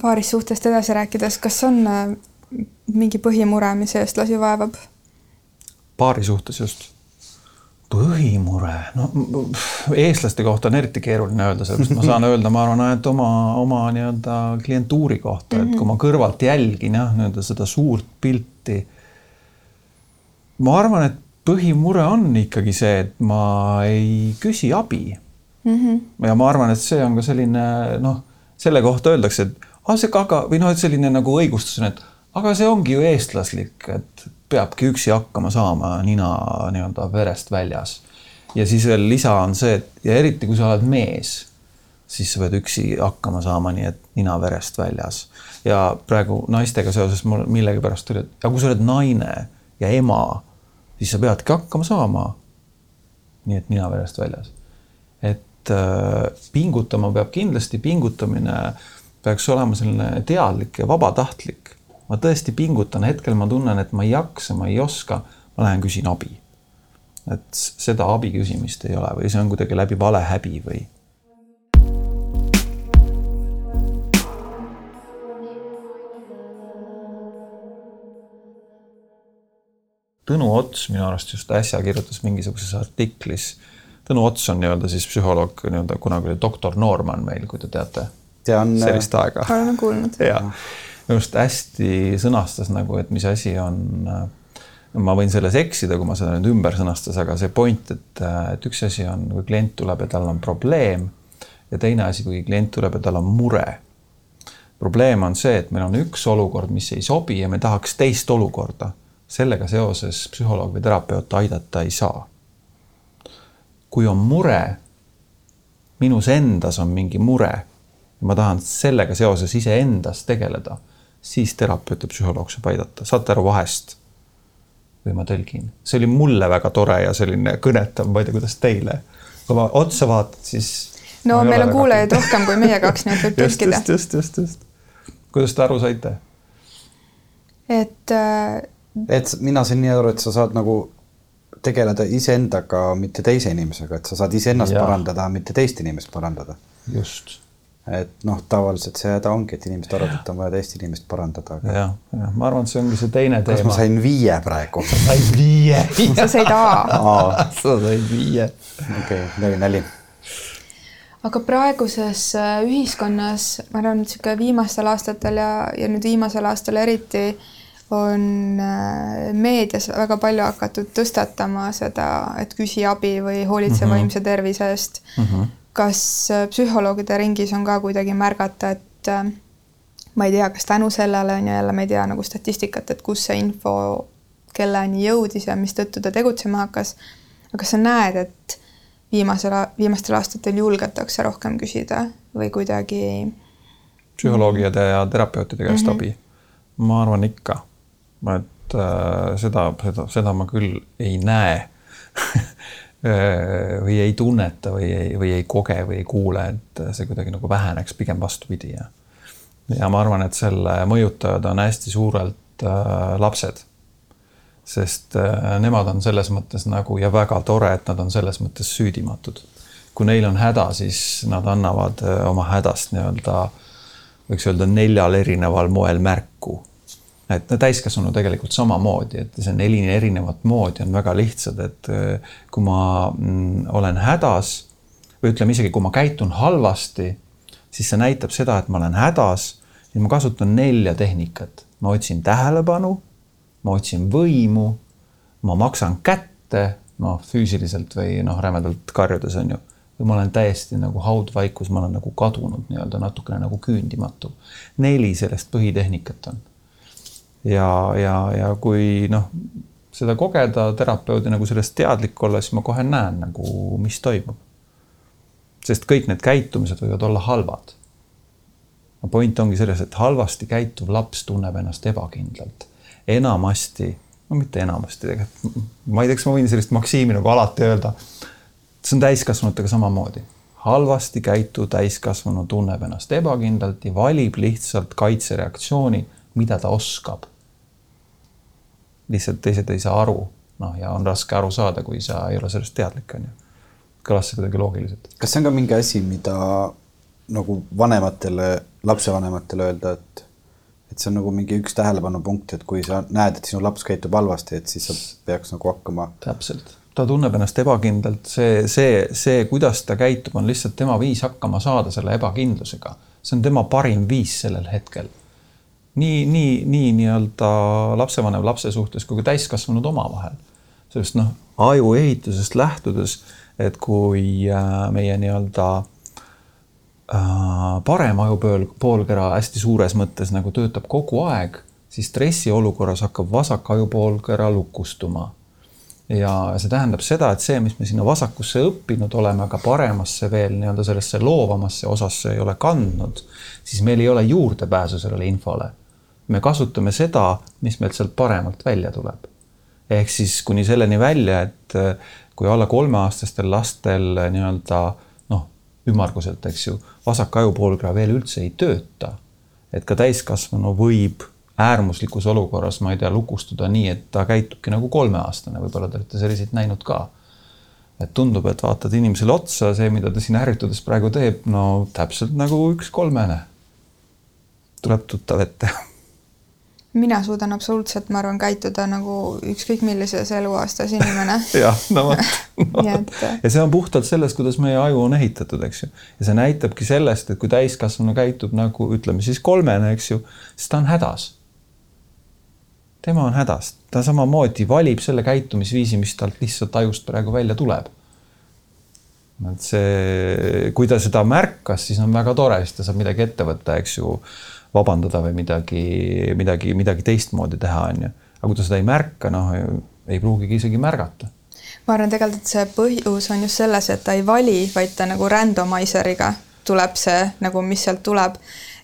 paarist suhtest edasi rääkides, kas on äh, mingi põhimure, mis eestlasi vaevab?
paari suhtes just põhimure, no eestlaste kohta on eriti keeruline öelda, sellepärast ma saan öelda, ma arvan, ainult oma, oma nii-öelda klientuuri kohta et kui ma kõrvalt jälgin jah, nii-öelda seda suurt pilti. ma arvan, et põhimure on ikkagi see, et ma ei küsi abi mm. -hmm. ja ma arvan, et see on ka selline noh, selle kohta öeldakse, et ah, see kaga või noh, et selline nagu õigustus on, et aga see ongi ju eestlaslik, et peabki üksi hakkama saama, nina nii-öelda verest väljas. ja siis veel lisa on see, et ja eriti kui sa oled mees, siis sa pead üksi hakkama saama, nii et nina verest väljas. ja praegu naistega seoses mul millegipärast tuli, et aga kui sa oled naine ja ema, siis sa peadki hakkama saama. nii et nina verest väljas. et äh, pingutama peab kindlasti, pingutamine peaks olema selline teadlik ja vabatahtlik ma tõesti pingutan, hetkel ma tunnen, et ma ei jaksa, ma ei oska, ma lähen küsin abi. et seda abi küsimist ei ole või see on kuidagi läbi vale häbi või. Tõnu Ots minu arust just äsja kirjutas mingisuguses artiklis. Tõnu Ots on nii-öelda siis psühholoog, nii-öelda kunagi oli doktor Noorman meil, kui te teate.
tean.
sellist aega.
olen kuulnud.
ja minu arust hästi sõnastas nagu, et mis asi on. ma võin selles eksida, kui ma seda nüüd ümber sõnastas, aga see point, et, et üks asi on, kui klient tuleb ja tal on probleem ja teine asi, kui klient tuleb ja tal on mure. probleem on see, et meil on üks olukord, mis ei sobi ja me tahaks teist olukorda. Sellega seoses psühholoog või terapeut aidata ei saa. kui on mure, minus endas on mingi mure ja ma tahan sellega seoses iseendas tegeleda siis terapeut ja psühholoog saab aidata, saate aru vahest? või ma tõlgin, see oli mulle väga tore ja selline kõnetav, ma ei tea, kuidas teile. kui ma otsa vaatan, siis.
no meil on kuulajaid rohkem kui meie kaks, nii et võib tõlkida.
just, just, just, just. kuidas te aru saite?
et äh....
et mina sain nii aru, et sa saad nagu tegeleda iseendaga, mitte teise inimesega, et sa saad iseennast parandada, mitte teist inimest parandada.
just
et noh, tavaliselt see häda ongi, et inimesed arvavad, et on vaja teist inimest parandada aga....
jah, jah, ma arvan, et see ongi see teine teema.
kas ma sain viie praegu?
sa said viie
sa said A
sa said viie.
okei okay,, nali, nali.
aga praeguses äh, ühiskonnas, ma arvan, niisugune viimastel aastatel ja, ja nüüd viimasel aastal eriti on äh, meedias väga palju hakatud tõstatama seda, et küsi abi või hoolitse mm -hmm. vaimse tervise eest mm. -hmm kas äh, psühholoogide ringis on ka kuidagi märgata, et äh, ma ei tea, kas tänu sellele on ju jälle, ma ei tea nagu statistikat, et kus see info kelleni jõudis ja mistõttu ta tegutsema hakkas. aga kas sa näed, et viimasel, viimastel aastatel julgetakse rohkem küsida või kuidagi?
psühholoogide ja terapeutide käest mm -hmm. abi? ma arvan ikka. Et äh, seda, seda, seda ma küll ei näe Äh, või ei tunneta või ei, või ei koge või ei kuule, et see kuidagi nagu väheneks, pigem vastupidi ja. ja ma arvan, et selle mõjutajad on hästi suurelt äh, lapsed. sest äh, nemad on selles mõttes nagu ja väga tore, et nad on selles mõttes süüdimatud. kui neil on häda, siis nad annavad äh, oma hädast nii-öelda võiks öelda neljal erineval moel märku et täiskasvanu tegelikult samamoodi, et see neli erinevat moodi on väga lihtsad, et äh, kui ma mm, olen hädas või ütleme isegi, kui ma käitun halvasti, siis see näitab seda, et ma olen hädas ja ma kasutan nelja tehnikat. ma otsin tähelepanu, ma otsin võimu, ma maksan kätte, noh, füüsiliselt või noh, rämedalt karjudes on ju või ma olen täiesti nagu haudvaikus, ma olen nagu kadunud nii-öelda natukene nagu küündimatu. neli sellist põhitehnikat on ja, ja, ja kui noh, seda kogeda terapeudi nagu sellest teadlik olla, siis ma kohe näen nagu, mis toimub. sest kõik need käitumised võivad olla halvad. point ongi selles, et halvasti käituv laps tunneb ennast ebakindlalt. enamasti, no mitte enamasti tegelikult, ma ei tea, kas ma võin sellist maksiimi nagu alati öelda. see on täiskasvanutega samamoodi halvasti käituv täiskasvanu tunneb ennast ebakindlalt ja valib lihtsalt kaitsereaktsiooni, mida ta oskab lihtsalt teised ei saa aru, noh, ja on raske aru saada, kui sa ei ole sellest teadlik, on ju. kõlas see kuidagi loogiliselt?
kas see on ka mingi asi, mida nagu vanematele, lapsevanematele öelda, et, et see on nagu mingi üks tähelepanupunkt, et kui sa näed, et sinu laps käitub halvasti, et siis sa peaks nagu hakkama.
täpselt, ta tunneb ennast ebakindlalt, see, see, see, kuidas ta käitub, on lihtsalt tema viis hakkama saada selle ebakindlusega. see on tema parim viis sellel hetkel. Nii, nii, nii nii-öelda lapsevanem lapse suhtes kui ka täiskasvanud omavahel. sest noh, aju ehitusest lähtudes, et kui äh, meie nii-öelda äh, parem ajupool, poolkera hästi suures mõttes nagu töötab kogu aeg, siis stressiolukorras hakkab vasak ajupoolkera lukustuma ja see tähendab seda, et see, mis me sinna vasakusse õppinud oleme, aga paremasse veel nii-öelda sellesse loovamasse osasse ei ole kandnud, siis meil ei ole juurdepääsu sellele infole. Me kasutame seda, mis meilt sealt paremalt välja tuleb. ehk siis kuni selleni välja, et äh, kui alla kolmeaastastel lastel nii-öelda noh, ümmarguselt, eks ju, vasak ajupoolkera veel üldse ei tööta, et ka täiskasvanu võib äärmuslikus olukorras, ma ei tea, lukustuda nii, et ta käitubki nagu kolmeaastane, võib-olla te olete selliseid näinud ka. et tundub, et vaatad inimesele otsa, see, mida ta siin ärritudes praegu teeb, no täpselt nagu üks kolmene. tuleb tuttav ette
mina suudan absoluutselt, ma arvan, käituda nagu ükskõik millises eluaastas inimene.
Jah, no vot. No.. ja see on puhtalt sellest, kuidas meie aju on ehitatud, eks ju. ja see näitabki sellest, et kui täiskasvanu käitub nagu ütleme siis kolmene, eks ju, siis ta on hädas. Tema on hädas, ta samamoodi valib selle käitumisviisi, mis talt lihtsalt ajust praegu välja tuleb. et see, kui ta seda märkas, siis on väga tore, siis ta saab midagi ette võtta, eks ju, vabandada või midagi, midagi, midagi teistmoodi teha, on ju. aga kui ta seda ei märka, noh, ei pruugigi isegi märgata
ma arvan tegelikult, et see põhjus on just selles, et ta ei vali, vaid ta nagu randomizer'iga tuleb see nagu, mis sealt tuleb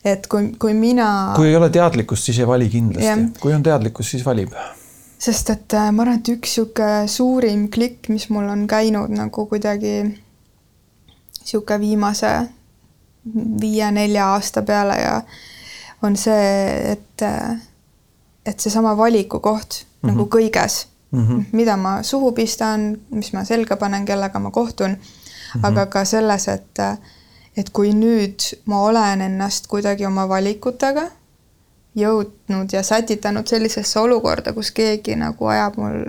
et kui, kui mina.
kui ei ole teadlikkust, siis ei vali kindlasti, kui on teadlikkus, siis valib.
sest et äh, ma arvan, et üks sihuke suurim klikk, mis mul on käinud nagu kuidagi sihuke viimase viie-nelja aasta peale ja on see, et, äh, et seesama valikukoht mm -hmm. nagu kõiges mm, -hmm. mida ma suhu pistan, mis ma selga panen, kellega ma kohtun mm, -hmm. aga ka selles, et äh, et kui nüüd ma olen ennast kuidagi oma valikutega jõudnud ja sätitanud sellisesse olukorda, kus keegi nagu ajab mul,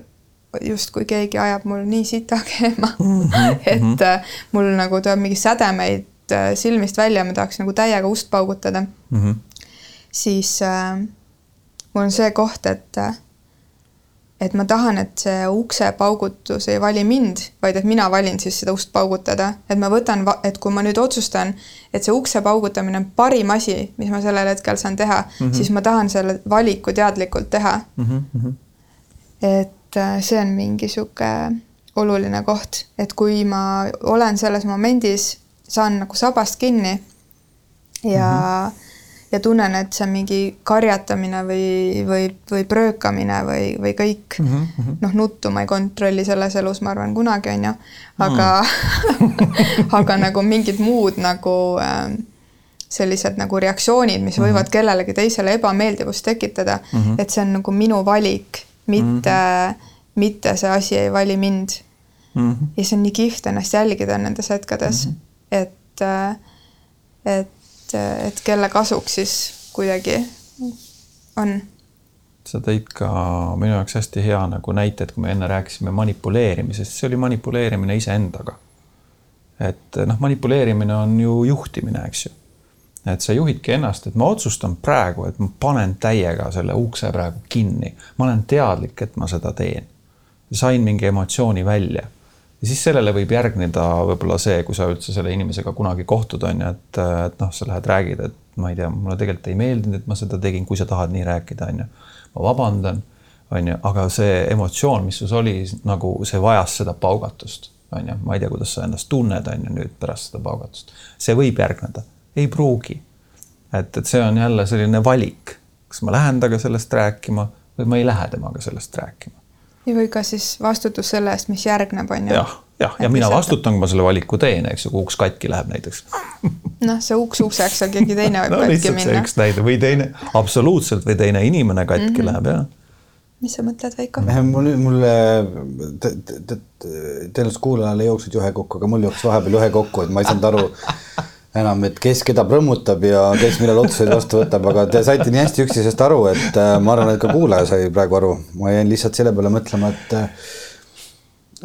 justkui keegi ajab mul nii sita keema mm, -hmm. et mm -hmm. mul nagu tuleb mingi sädemeid äh, silmist välja, ma tahaks nagu täiega ust paugutada mm. -hmm. Siis äh, mul on see koht, et äh, et ma tahan, et see uksepaugutus ei vali mind, vaid et mina valin siis seda ust paugutada, et ma võtan, et kui ma nüüd otsustan, et see ukse paugutamine on parim asi, mis ma sellel hetkel saan teha mm, -hmm. siis ma tahan selle valiku teadlikult teha mm. -hmm. et äh, see on mingi sihuke oluline koht, et kui ma olen selles momendis, saan nagu sabast kinni ja mm -hmm ja tunnen, et see on mingi karjatamine või, või, või pröökamine või, või kõik mm -hmm. noh, nuttu ma ei kontrolli selles elus, ma arvan, kunagi on ju, aga mm. aga nagu mingid muud nagu äh, sellised nagu reaktsioonid, mis võivad mm -hmm. kellelegi teisele ebameeldivust tekitada mm, -hmm. et see on nagu minu valik, mitte mm, -hmm. mitte see asi ei vali mind mm. -hmm. ja see on nii kihvt ennast jälgida nendes hetkedes mm, -hmm. et, äh, et et, et kelle kasuks siis kuidagi on.
sa tõid ka minu jaoks hästi hea nagu näite, et kui me enne rääkisime manipuleerimisest, see oli manipuleerimine iseendaga. et noh, manipuleerimine on ju juhtimine, eks ju. et sa juhidki ennast, et ma otsustan praegu, et ma panen täiega selle ukse praegu kinni, ma olen teadlik, et ma seda teen. sain mingi emotsiooni välja ja siis sellele võib järgneda võib-olla see, kui sa üldse selle inimesega kunagi kohtud, on ju, et, et noh, sa lähed räägid, et ma ei tea, mulle tegelikult ei meeldinud, et ma seda tegin, kui sa tahad nii rääkida, on ju. ma vabandan, on ju, aga see emotsioon, mis sus oli, nagu see vajas seda paugatust, on ju, ma ei tea, kuidas sa ennast tunned, on ju, nüüd pärast seda paugatust. see võib järgneda, ei pruugi. et, et see on jälle selline valik, kas ma lähen temaga sellest rääkima või ma ei lähe temaga sellest rääkima
või ka siis vastutus selle eest, mis järgneb, on ju.
jah, jah, ja mina vastutan, kui ma selle valiku teen, eks ju, kui uks katki läheb näiteks.
noh, see uks ukseks, aga keegi teine võib no, katki minna.
üks näide või teine, absoluutselt või teine inimene katki mm -hmm. läheb, jah
mis sa mõtled, Veiko?
mul, mulle te, te, te, tõenäoliselt kuulajale ei jooksnud juhe kokku, aga mul jooksis vahepeal juhe kokku, et ma ei saanud aru enam, et kes keda prõmmutab ja kes millal otsuseid vastu võtab, aga te saite nii hästi üksteisest aru, et äh, ma arvan, et ka kuulaja sai praegu aru. ma jäin lihtsalt selle peale mõtlema, et äh,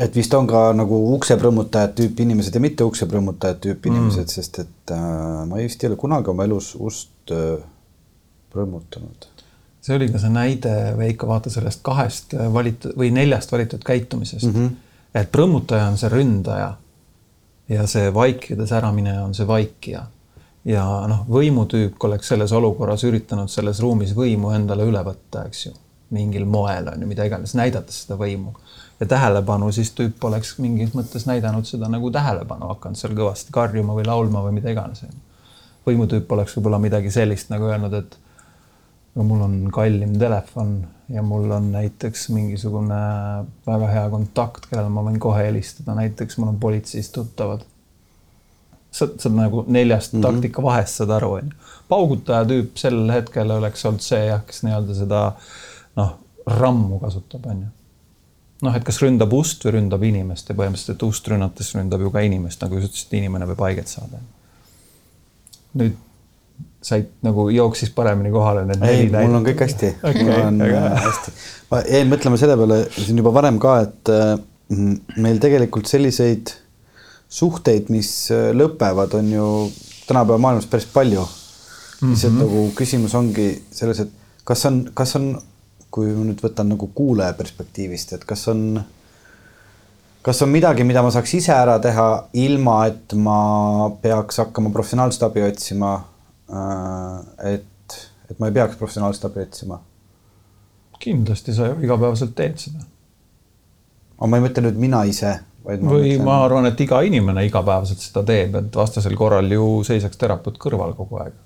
et vist on ka nagu ukseprõmmutajad tüüpi inimesed ja mitte ukseprõmmutajad tüüpi mm. inimesed, sest et äh, ma vist ei ole kunagi oma elus ust äh, prõmmutanud.
see oli ka see näide, Veiko, vaata sellest kahest valitud või neljast valitud käitumisest mm. -hmm. et prõmmutaja on see ründaja ja see vaikides äramineja on see vaikija ja noh, võimutüük oleks selles olukorras üritanud selles ruumis võimu endale üle võtta, eks ju, mingil moel on ju, mida iganes, näidates seda võimu. ja tähelepanu siis tüüp oleks mingis mõttes näidanud seda nagu tähelepanu, hakanud seal kõvasti karjuma või laulma või mida iganes. võimutüüp oleks võib-olla midagi sellist nagu öelnud, et no mul on kallim telefon ja mul on näiteks mingisugune väga hea kontakt, kellele ma võin kohe helistada, näiteks mul on politseist tuttavad sa, sa nagu neljast mm -hmm. taktika vahest saad aru, onju. paugutaja tüüp sel hetkel oleks olnud see jah, kes nii-öelda seda noh, rammu kasutab, onju. noh, et kas ründab ust või ründab inimest ja põhimõtteliselt ust rünnates ründab ju ka inimest, nagu sa ütlesid, inimene võib haiget saada. nüüd said nagu jooksis paremini kohale need
ei, mul on kõik hästi okay,. mul on äh, hästi. ma jäin mõtlema selle peale siin juba varem ka, et äh, meil tegelikult selliseid suhteid, mis äh, lõpevad, on ju tänapäeva maailmas päris palju mm. -hmm. lihtsalt nagu küsimus ongi selles, et kas on, kas on, kui ma nüüd võtan nagu kuulaja perspektiivist, et kas on, kas on midagi, mida ma saaks ise ära teha, ilma et ma peaks hakkama professionaalset abi otsima. Äh, et, et ma ei peaks professionaalset abi otsima.
kindlasti sa ju igapäevaselt teed seda.
aga ma ei mõtle nüüd mina ise
või mõtlen... ma arvan, et iga inimene igapäevaselt seda teeb, et vastasel korral ju seisaks terapeut kõrval kogu aeg.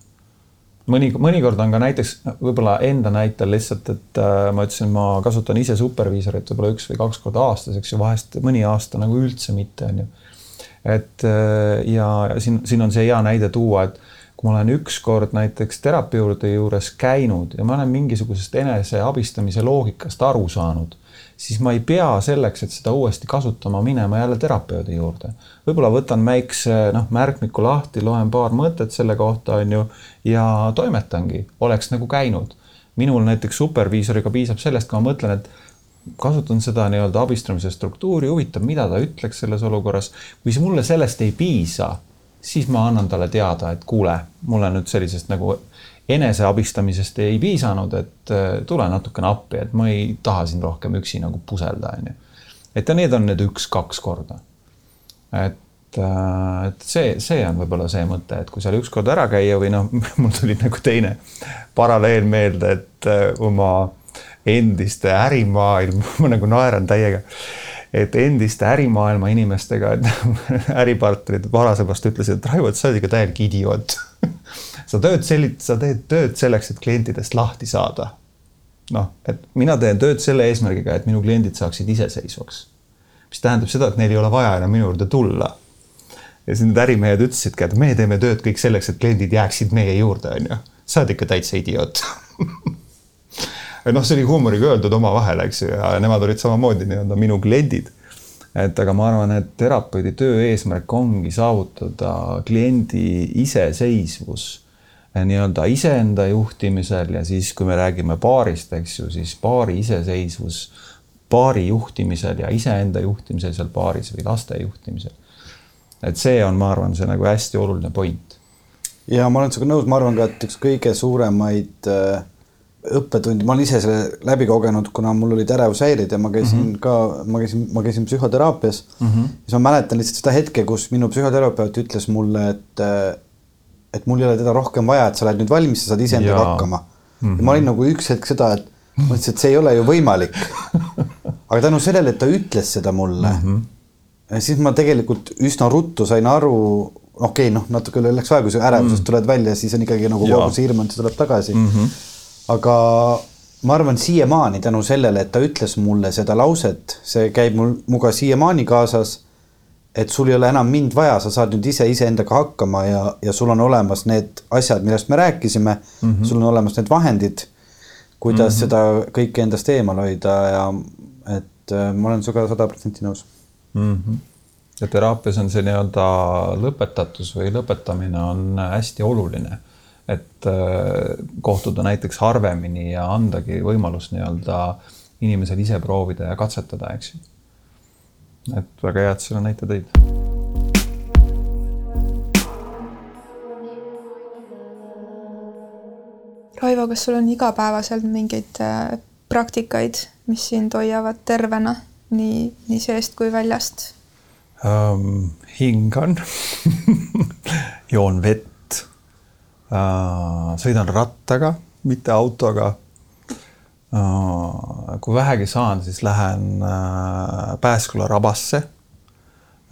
mõni, mõnikord on ka näiteks võib-olla enda näitel lihtsalt, et äh, ma ütlesin, ma kasutan ise superviisorit võib-olla üks või kaks korda aastas, eks ju, vahest mõni aasta nagu üldse mitte, on ju. et äh, ja siin, siin on see hea näide tuua, et kui ma olen ükskord näiteks terapeudi juures käinud ja ma olen mingisugusest eneseabistamise loogikast aru saanud siis ma ei pea selleks, et seda uuesti kasutama minema jälle terapeudi juurde. võib-olla võtan väikse noh, märkmiku lahti, loen paar mõtet selle kohta, on ju, ja toimetangi, oleks nagu käinud. minul näiteks superviisoriga piisab sellest, kui ma mõtlen, et kasutan seda nii-öelda abistamise struktuuri, huvitav, mida ta ütleks selles olukorras. kui mulle sellest ei piisa, siis ma annan talle teada, et kuule, mulle nüüd sellisest nagu eneseabistamisest ei piisanud, et äh, tule natukene appi, et ma ei taha siin rohkem üksi nagu puselda, onju. et ja need on need üks-kaks korda. et, äh, et see, see on võib-olla see mõte, et kui seal ükskord ära käia või noh, mul tuli nagu teine paralleel meelde, et äh, oma endiste ärimaailm, ma nagu naeran täiega et endiste ärimaailma inimestega, et äripartnerid varasemast ütlesid, et Raivo, et sa oled ikka täielik idioot sa tööd sellit-, sa teed tööd selleks, et klientidest lahti saada. noh, et mina teen tööd selle eesmärgiga, et minu kliendid saaksid iseseisvaks. mis tähendab seda, et neil ei ole vaja enam minu juurde tulla. ja siis need ärimehed ütlesidki, et meie teeme tööd kõik selleks, et kliendid jääksid meie juurde, onju. sa oled ikka täitsa idioot noh, see oli huumoriga öeldud omavahel, eks ju, ja nemad olid samamoodi nii-öelda minu kliendid et aga ma arvan, et terapeudi töö eesmärk ongi saavutada kliendi iseseisvus eh, nii-öelda iseenda juhtimisel ja siis, kui me räägime paarist, eks ju, siis paari iseseisvus paari juhtimisel ja iseenda juhtimisel seal paaris või laste juhtimisel. et see on, ma arvan, see nagu hästi oluline point.
ja ma olen sinuga nõus, ma arvan ka, et üks kõige suuremaid äh õppetund, ma olen ise selle läbi kogenud, kuna mul olid ärevushäired ja ma käisin mm -hmm. ka, ma käisin, ma käisin psühhoteraapias mm. -hmm. siis ma mäletan lihtsalt seda hetke, kus minu psühhoterapeut ütles mulle, et, et mul ei ole teda rohkem vaja, et sa oled nüüd valmis, sa saad iseendaga hakkama mm. -hmm. ja ma olin nagu üks hetk seda, et ma ütlesin, et see ei ole ju võimalik. aga tänu sellele, et ta ütles seda mulle mm, -hmm. siis ma tegelikult üsna ruttu sain aru, okei okay,, noh, natuke läks aega, kui sa ärevusest mm -hmm. tuled välja, siis on ikkagi nagu kogu see hirm on, see tuleb tagasi mm. -hmm aga ma arvan siiamaani tänu sellele, et ta ütles mulle seda lauset, see käib mul, muga siiamaani kaasas. et sul ei ole enam mind vaja, sa saad nüüd ise iseendaga hakkama ja, ja sul on olemas need asjad, millest me rääkisime mm. -hmm. sul on olemas need vahendid, kuidas mm -hmm. seda kõike endast eemal hoida ja et äh, ma olen sinuga sada protsenti nõus
mm. -hmm ja teraapias on see nii-öelda lõpetatus või lõpetamine on hästi oluline et äh, kohtuda näiteks harvemini ja andagi võimalus nii-öelda inimesel ise proovida ja katsetada, eks ju. et väga hea, et selle näite tõid
Raivo, kas sul on igapäevaselt mingeid äh, praktikaid, mis sind hoiavad tervena nii, nii seest kui väljast
um,? hingan joon vett sõidan rattaga, mitte autoga uh,. kui vähegi saan, siis lähen uh, Pääsküla rabasse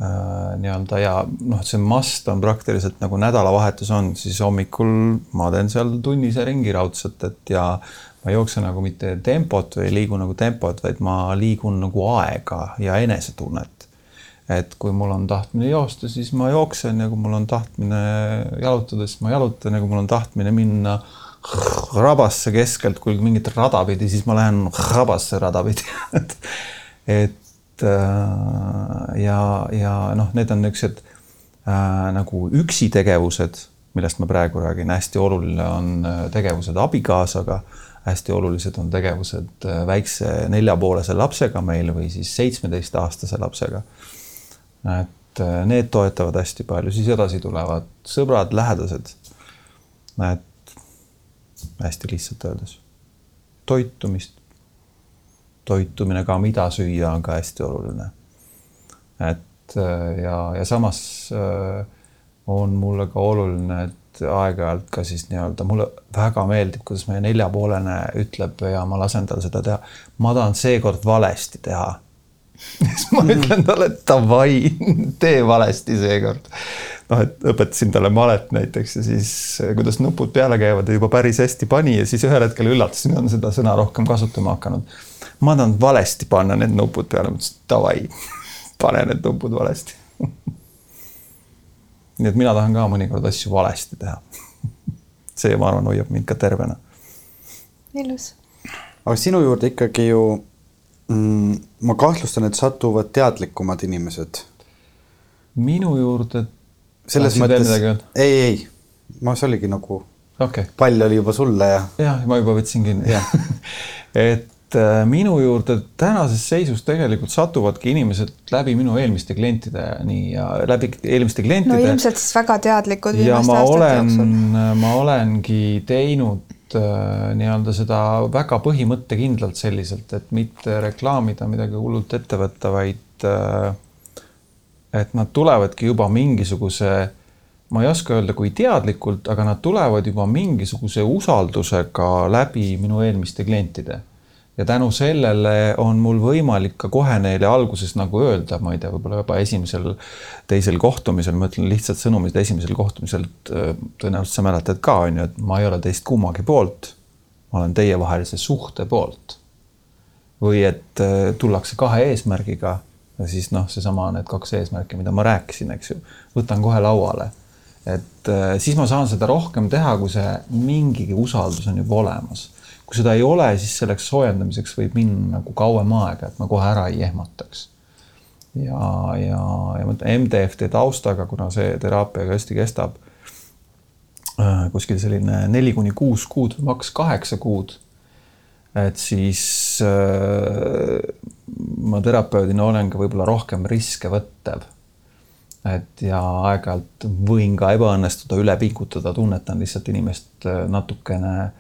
Äh, nii-öelda ja noh, see must on praktiliselt nagu nädalavahetus on, siis hommikul ma teen seal tunnise ringi raudselt, et ja ma ei jookse nagu mitte tempot või ei liigu nagu tempot, vaid ma liigun nagu aega ja enesetunnet. Et kui mul on tahtmine joosta, siis ma jooksen ja kui mul on tahtmine jalutada, siis ma jalutan ja kui mul on tahtmine minna rabasse keskelt kui mingit rada pidi, siis ma lähen rabasse rada pidi. Et, et Äh, ja, ja noh, need on niisugused äh, nagu üksitegevused, millest ma praegu räägin, hästi oluline on äh, tegevused abikaasaga, hästi olulised on tegevused äh, väikse neljapoolese lapsega meil või siis seitsmeteistaastase lapsega. Et need toetavad hästi palju, siis edasi tulevad sõbrad, lähedased. et hästi lihtsalt öeldes, toitumist toitumine ka, mida süüa, on ka hästi oluline. et äh, ja, ja samas äh, on mulle ka oluline, et aeg-ajalt ka siis nii-öelda mulle väga meeldib, kuidas meie neljapoolene ütleb ja ma lasen tal seda teha. ma tahan seekord valesti teha siis ma ütlen talle, et davai, tee valesti seekord. noh, et õpetasin talle malet näiteks ja siis kuidas nupud peale käivad ja juba päris hästi pani ja siis ühel hetkel üllatas, nüüd on seda sõna rohkem kasutama hakanud ma tahan valesti panna need nupud peale, ma ütlesin davai, pane need nupud valesti nii et mina tahan ka mõnikord asju valesti teha. see, ma arvan, hoiab mind ka tervena.
ilus.
aga sinu juurde ikkagi ju mm,, ma kahtlustan, et satuvad teadlikumad inimesed.
minu juurde.
selles mõttes, ei, ei, ma, see oligi nagu
okay.
pall oli juba sulle ja.
jah, ma juba võtsin kinni et et äh, minu juurde tänases seisus tegelikult satuvadki inimesed läbi minu eelmiste klientide nii ja läbi eelmiste klientide.
no ilmselt siis väga teadlikud
viimaste aastate jooksul. ma olengi teinud äh, nii-öelda seda väga põhimõttekindlalt selliselt, et mitte reklaamida midagi hullult ette võtta, vaid äh, et nad tulevadki juba mingisuguse ma ei oska öelda, kui teadlikult, aga nad tulevad juba mingisuguse usaldusega läbi minu eelmiste klientide ja tänu sellele on mul võimalik ka kohe neile alguses nagu öelda, ma ei tea, võib-olla juba esimesel, teisel kohtumisel, ma ütlen lihtsalt sõnumid esimesel kohtumisel, tõenäoliselt sa mäletad ka, on ju, et ma ei ole teist kummagi poolt. ma olen teievahelise suhte poolt. või et äh, tullakse kahe eesmärgiga ja siis noh, seesama need kaks eesmärki, mida ma rääkisin, eks ju, võtan kohe lauale. et äh, siis ma saan seda rohkem teha, kui see mingigi usaldus on juba olemas kui seda ei ole, siis selleks soojendamiseks võib minna nagu kauem aega, et ma kohe ära ei ehmataks. ja, ja, ja MDFT taustaga, kuna see teraapia hästi kestab äh, kuskil selline neli kuni kuus kuud, maks kaheksa kuud. et siis äh, ma terapeudina olen ka võib-olla rohkem riske võttev. et ja aeg-ajalt võin ka ebaõnnestuda, üle pingutada, tunnetan lihtsalt inimest äh, natukene äh,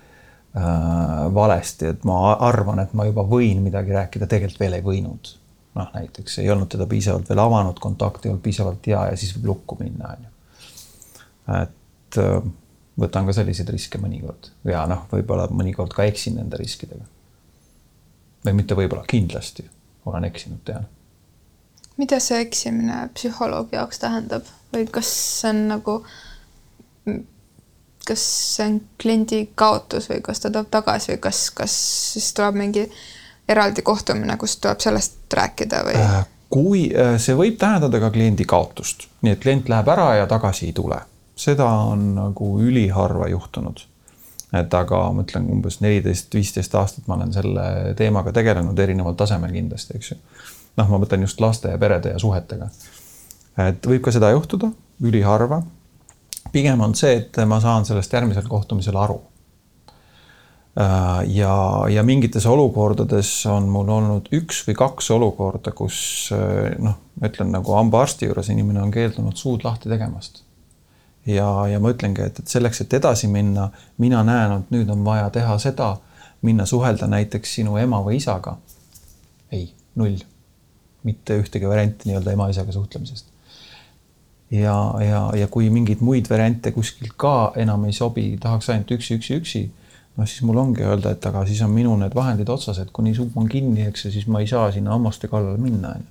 valesti, et ma arvan, et ma juba võin midagi rääkida, tegelikult veel ei võinud. noh, näiteks ei olnud teda piisavalt veel avanud, kontakt ei olnud piisavalt hea ja siis võib lukku minna, on ju. et äh, võtan ka selliseid riske mõnikord ja noh, võib-olla mõnikord ka eksin nende riskidega. või mitte võib-olla, kindlasti olen eksinud, tean
mida see eksimine psühholoogi jaoks tähendab või kas see on nagu kas see on kliendi kaotus või kas ta tuleb tagasi või kas, kas siis tuleb mingi eraldi kohtumine, kus tuleb sellest rääkida või? Äh,
kui äh, see võib tähendada ka kliendi kaotust, nii et klient läheb ära ja tagasi ei tule, seda on nagu üliharva juhtunud. et aga ma ütlen, umbes neliteist, viisteist aastat ma olen selle teemaga tegelenud erineval tasemel kindlasti, eks ju. noh, ma mõtlen just laste ja perede ja suhetega. et võib ka seda juhtuda, üliharva pigem on see, et ma saan sellest järgmisel kohtumisel aru. Äh, ja, ja mingites olukordades on mul olnud üks või kaks olukorda, kus äh, noh, ma ütlen nagu hambaarsti juures inimene on keeldunud suud lahti tegemast. ja, ja ma ütlengi, et, et selleks, et edasi minna, mina näen, et nüüd on vaja teha seda, minna suhelda näiteks sinu ema või isaga. ei, null, mitte ühtegi varianti nii-öelda ema-isaga suhtlemisest ja, ja, ja kui mingeid muid variante kuskilt ka enam ei sobi, tahaks ainult üksi, üksi, üksi noh, siis mul ongi öelda, et aga siis on minu need vahendid otsas, et kuni suu on kinni, eks ju, siis ma ei saa sinna hammaste kallale minna, on ju.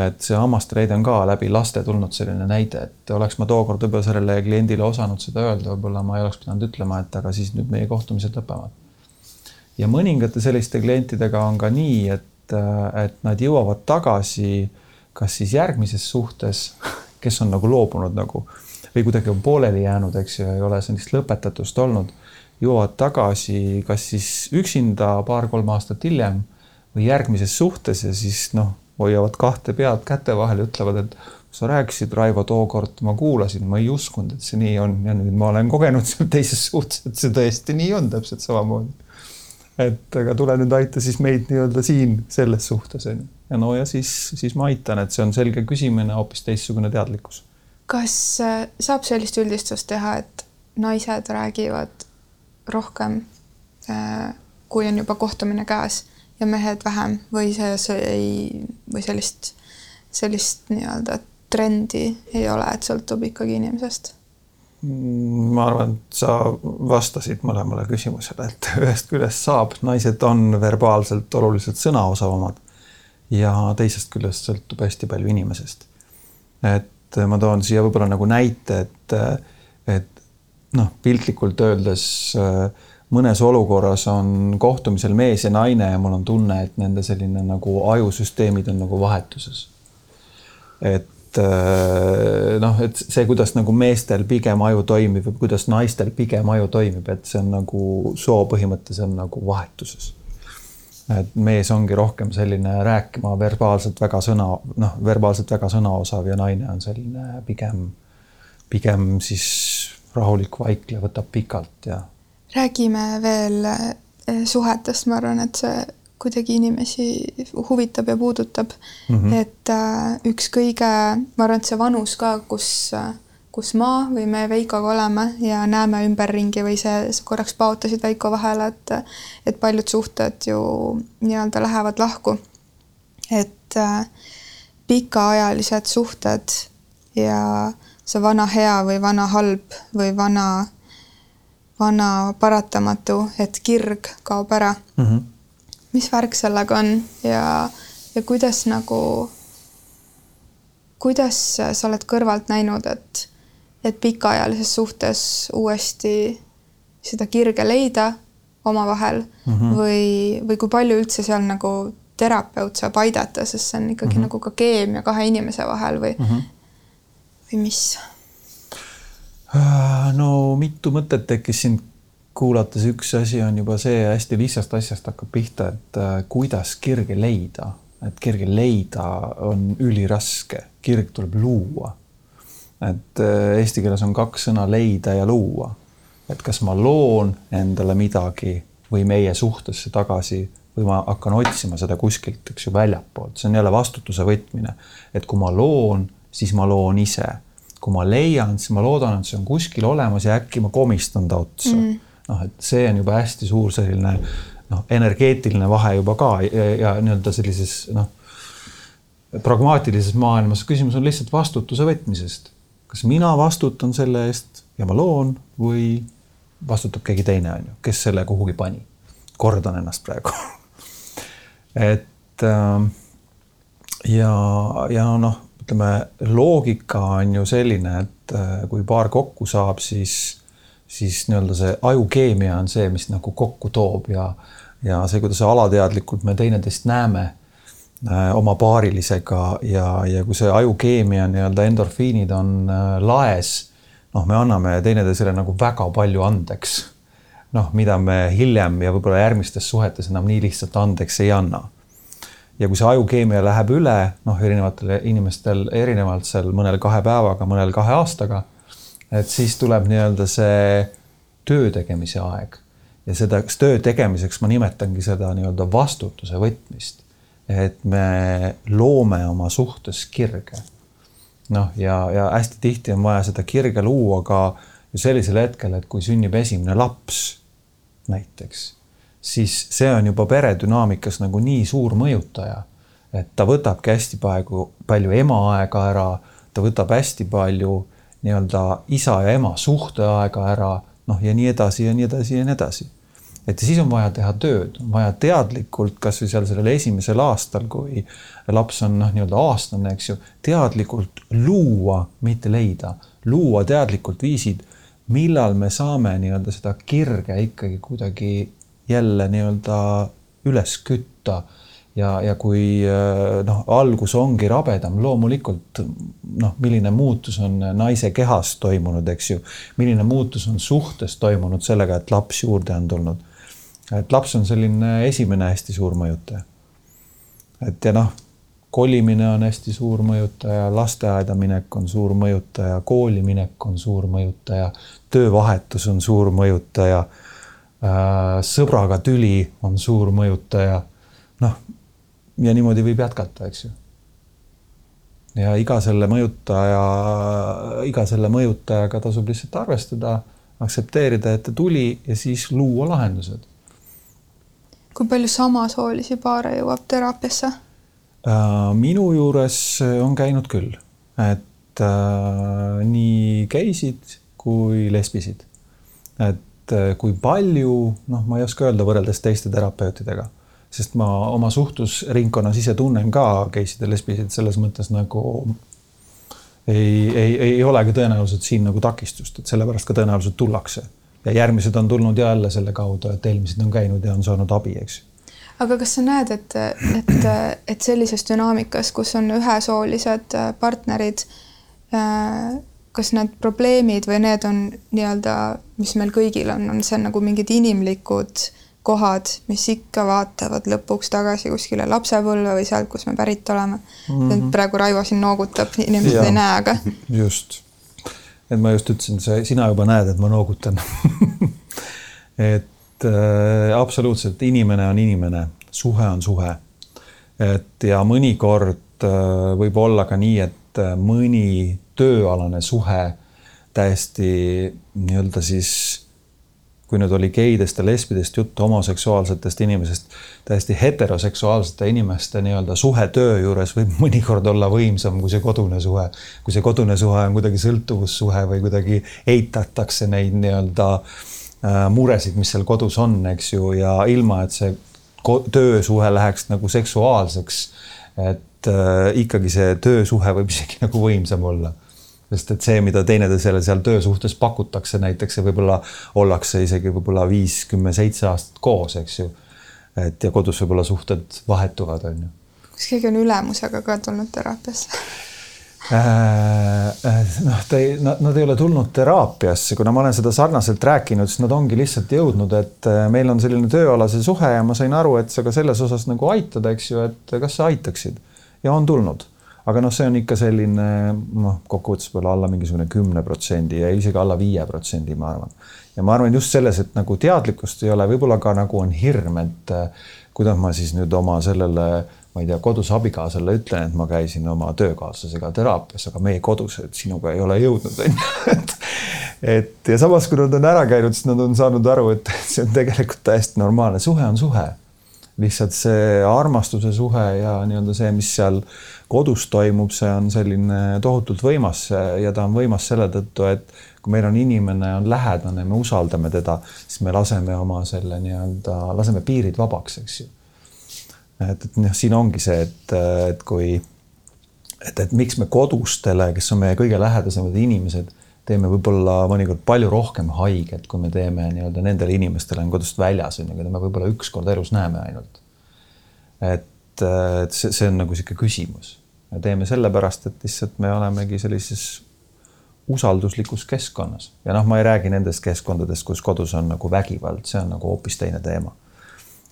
et see hammaste näide on ka läbi laste tulnud selline näide, et oleks ma tookord võib-olla sellele kliendile osanud seda öelda, võib-olla ma ei oleks pidanud ütlema, et aga siis nüüd meie kohtumised lõpevad. ja mõningate selliste klientidega on ka nii, et, et nad jõuavad tagasi kas siis järgmises suhtes, kes on nagu loobunud nagu või kuidagi on pooleli jäänud, eks ju, ei ole sellist lõpetatust olnud jõuavad tagasi kas siis üksinda paar-kolm aastat hiljem või järgmises suhtes ja siis noh, hoiavad kahte pead käte vahel ja ütlevad, et sa rääkisid, Raivo, tookord ma kuulasin, ma ei uskunud, et see nii on ja nüüd ma olen kogenud seal teises suhtes, et see tõesti nii on täpselt samamoodi. Et aga tule nüüd aita siis meid nii-öelda siin selles suhtes on ju. ja no ja siis, siis ma aitan, et see on selge küsimine, hoopis teistsugune teadlikkus.
kas äh, saab sellist üldistust teha, et naised räägivad rohkem, äh, kui on juba kohtumine käes ja mehed vähem või see, see ei, või sellist, sellist nii-öelda trendi ei ole, et sõltub ikkagi inimesest?
Ma arvan, et sa vastasid mõlemale küsimusele, et ühest küljest saab, naised on verbaalselt oluliselt sõnaosavamad ja teisest küljest sõltub hästi palju inimesest. et ma toon siia võib-olla nagu näite, et, et noh, piltlikult öeldes mõnes olukorras on kohtumisel mees ja naine ja mul on tunne, et nende selline nagu ajusüsteemid on nagu vahetuses. et äh, noh, et see, kuidas nagu meestel pigem aju toimib või kuidas naistel pigem aju toimib, et see on nagu soo põhimõttes on nagu vahetuses. et mees ongi rohkem selline rääkima verbaalselt väga sõna, noh, verbaalselt väga sõnaosav ja naine on selline pigem, pigem siis rahulik vaikle võtab pikalt ja.
räägime veel eh, suhetest, ma arvan, et see kuidagi inimesi huvitab ja puudutab mm. -hmm. et äh, üks kõige, ma arvan, et see vanus ka, kus, kus ma või me Veikoga oleme ja näeme ümberringi või see, sa korraks paotasid Veiko vahele, et et paljud suhted ju nii-öelda lähevad lahku. et äh, pikaajalised suhted ja äh, see vana hea või vana halb või vana, vana paratamatu, et kirg kaob ära mm. -hmm. Mis värk sellega on ja, ja kuidas nagu, kuidas sa oled kõrvalt näinud, et, et pikaajalises suhtes uuesti seda kirge leida omavahel mm -hmm. või, või kui palju üldse seal nagu terapeut saab aidata, sest see on ikkagi mm -hmm. nagu ka keemia kahe inimese vahel või mm, -hmm või mis?
Äh, no mitu mõtet tekkis sind kuulates, üks asi on juba see hästi lihtsast asjast hakkab pihta, et äh, kuidas kirge leida, et kirge leida on üliraske, kirg tuleb luua. et äh, eesti keeles on kaks sõna leida ja luua. et kas ma loon endale midagi või meie suhtesse tagasi või ma hakkan otsima seda kuskilt, eks ju, väljapoolt, see on jälle vastutuse võtmine, et kui ma loon siis ma loon ise. kui ma leian, siis ma loodan, et see on kuskil olemas ja äkki ma komistan ta otsa mm.. Noh, et see on juba hästi suur selline noh, energeetiline vahe juba ka ja, ja nii-öelda sellises noh, pragmaatilises maailmas küsimus on lihtsalt vastutuse võtmisest. kas mina vastutan selle eest ja ma loon või vastutab keegi teine, on ju, kes selle kuhugi pani. kordan ennast praegu et äh, ja, ja noh ütleme, loogika on ju selline, et äh, kui paar kokku saab, siis, siis nii-öelda see ajukeemia on see, mis nagu kokku toob ja, ja see, kuidas alateadlikult me teineteist näeme äh, oma paarilisega ja, ja kui see ajukeemia nii-öelda endorfiinid on äh, laes, noh, me anname teineteisele nagu väga palju andeks. noh, mida me hiljem ja võib-olla järgmistes suhetes enam nii lihtsalt andeks ei anna ja kui see ajukeemia läheb üle, noh, erinevatel inimestel erinevalt seal mõnel kahe päevaga, mõnel kahe aastaga, et siis tuleb nii-öelda see töö tegemise aeg. ja seda töö tegemiseks ma nimetangi seda nii-öelda vastutuse võtmist. et me loome oma suhtes kirge. noh, ja, ja hästi tihti on vaja seda kirge luua ka sellisel hetkel, et kui sünnib esimene laps näiteks, siis see on juba peredünaamikas nagu nii suur mõjutaja, et ta võtabki hästi palju, palju ema aega ära, ta võtab hästi palju nii-öelda isa ja ema suhteaega ära, noh ja nii edasi ja nii edasi ja nii edasi. et siis on vaja teha tööd, on vaja teadlikult kasvõi seal sellel esimesel aastal, kui laps on noh, nii-öelda aastane, eks ju, teadlikult luua, mitte leida, luua teadlikult viisid, millal me saame nii-öelda seda kirge ikkagi kuidagi jälle nii-öelda üles kütta ja, ja kui äh, noh, algus ongi rabedam, loomulikult noh, milline muutus on naise kehas toimunud, eks ju, milline muutus on suhtes toimunud sellega, et laps juurde on tulnud. et laps on selline esimene hästi suur mõjutaja. et ja noh, kolimine on hästi suur mõjutaja, lasteaeda minek on suur mõjutaja, kooli minek on suur mõjutaja, töövahetus on suur mõjutaja äh, sõbraga tüli on suur mõjutaja. noh, ja niimoodi võib jätkata, eks ju. ja iga selle mõjutaja, iga selle mõjutajaga tasub lihtsalt arvestada, aktsepteerida, et ta tuli ja siis luua lahendused.
kui palju samasoolisi paare jõuab teraapiasse?
Äh, minu juures on käinud küll, et äh, nii geisid kui lesbisid. et äh, kui palju, noh, ma ei oska öelda võrreldes teiste terapeutidega sest ma oma suhtlusringkonnas ise tunnen ka geisid ja lesbisid selles mõttes nagu ei, ei, ei olegi tõenäoliselt siin nagu takistust, et sellepärast ka tõenäoliselt tullakse. ja järgmised on tulnud jälle selle kaudu, et eelmised on käinud ja on saanud abi, eks
aga kas sa näed, et, et, et sellises dünaamikas, kus on ühesoolised partnerid, kas need probleemid või need on nii-öelda, mis meil kõigil on, on see nagu mingid inimlikud kohad, mis ikka vaatavad lõpuks tagasi kuskile lapsepõlve või sealt, kus me pärit oleme mm. -hmm. praegu Raivo siin noogutab, inimesed ja, ei näe, aga.
just, et ma just ütlesin, sa, sina juba näed, et ma noogutan et äh, absoluutselt, inimene on inimene, suhe on suhe. et ja mõnikord äh, võib olla ka nii, et äh, mõni tööalane suhe täiesti nii-öelda siis kui nüüd oli geidest ja lesbidest juttu, homoseksuaalsetest inimesest, täiesti heteroseksuaalsete inimeste nii-öelda suhe töö juures võib mõnikord olla võimsam kui see kodune suhe. kui see kodune suhe on kuidagi sõltuvussuhe või kuidagi eitatakse neid nii-öelda äh, muresid, mis seal kodus on, eks ju, ja ilma, et see töösuhe läheks nagu seksuaalseks. et äh, ikkagi see töösuhe võib isegi nagu võimsam olla sest et see, mida teineteisele seal töösuhtes pakutakse näiteks ja võib-olla ollakse isegi võib-olla viis, kümme, seitse aastat koos, eks ju. et ja kodus võib-olla suhted vahetuvad, on ju.
kas keegi on ülemusega ka tulnud teraapiasse?
Äh, äh, noh, ta ei, nad ei ole tulnud teraapiasse, kuna ma olen seda sarnaselt rääkinud, siis nad ongi lihtsalt jõudnud, et äh, meil on selline tööalase suhe ja ma sain aru, et sa ka selles osas nagu aitad, eks ju, et kas sa aitaksid ja on tulnud aga noh, see on ikka selline noh, kokkuvõttes võib-olla alla mingisugune kümne protsendi ja isegi alla viie protsendi, ma arvan. ja ma arvan just selles, et nagu teadlikkust ei ole, võib-olla ka nagu on hirm, et eh, kuidas ma siis nüüd oma sellele, ma ei tea, kodus abikaasale ütlen, et ma käisin oma töökaaslasega teraapias, aga meie kodus, et sinuga ei ole jõudnud, on ju, et et ja samas, kui nad on ära käinud, siis nad on saanud aru, et see on tegelikult täiesti normaalne, suhe on suhe lihtsalt see armastuse suhe ja nii-öelda see, mis seal kodus toimub, see on selline tohutult võimas ja ta on võimas selle tõttu, et kui meil on inimene, on lähedane, me usaldame teda, siis me laseme oma selle nii-öelda, laseme piirid vabaks, eks ju. et, et noh, siin ongi see, et, et kui, et, et miks me kodustele, kes on meie kõige lähedasemad inimesed teeme võib-olla mõnikord palju rohkem haiget, kui me teeme nii-öelda nendele inimestele on kodust väljas, on ju, keda me võib-olla üks kord elus näeme ainult. et, et see, see on nagu niisugune küsimus. me teeme sellepärast, et lihtsalt me olemegi sellises usalduslikus keskkonnas ja noh, ma ei räägi nendest keskkondadest, kus kodus on nagu vägivald, see on nagu hoopis teine teema.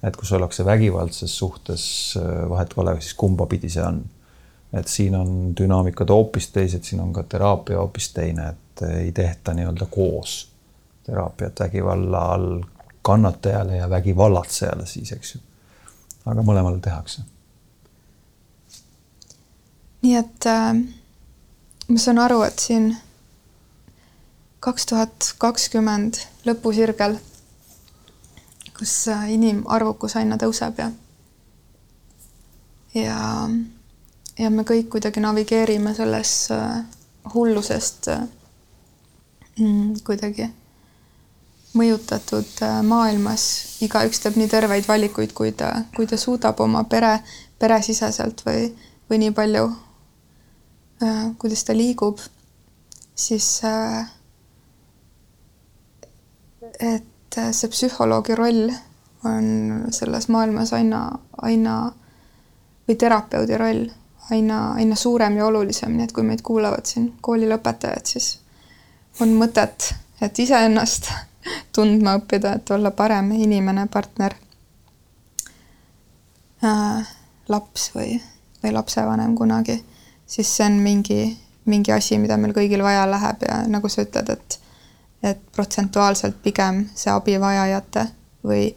et kus ollakse vägivaldses suhtes, vahet pole siis kumba pidi see on. et siin on dünaamikad hoopis teised, siin on ka teraapia hoopis teine, et et ei tehta nii-öelda koos teraapiat vägivalla all kannatajale ja vägivallatsejale siis, eks ju. aga mõlemale tehakse.
nii et äh, ma saan aru, et siin kaks tuhat kakskümmend lõpusirgel, kus äh, inimarvukus aina tõuseb ja ja, ja me kõik kuidagi navigeerime selles äh, hullusest äh, kuidagi mõjutatud äh, maailmas. Igaüks teeb nii terveid valikuid, kui ta, kui ta suudab oma pere, peresiseselt või, või nii palju, äh, kuidas ta liigub, siis äh, et see psühholoogi roll on selles maailmas aina, aina või terapeudi roll aina, aina suurem ja olulisem, nii et kui meid kuulavad siin koolilõpetajad, siis on mõtet, et iseennast tundma õppida, et olla parem inimene, partner äh,, laps või, või lapsevanem kunagi, siis see on mingi, mingi asi, mida meil kõigil vaja läheb ja nagu sa ütled, et et protsentuaalselt pigem see abivajajate või,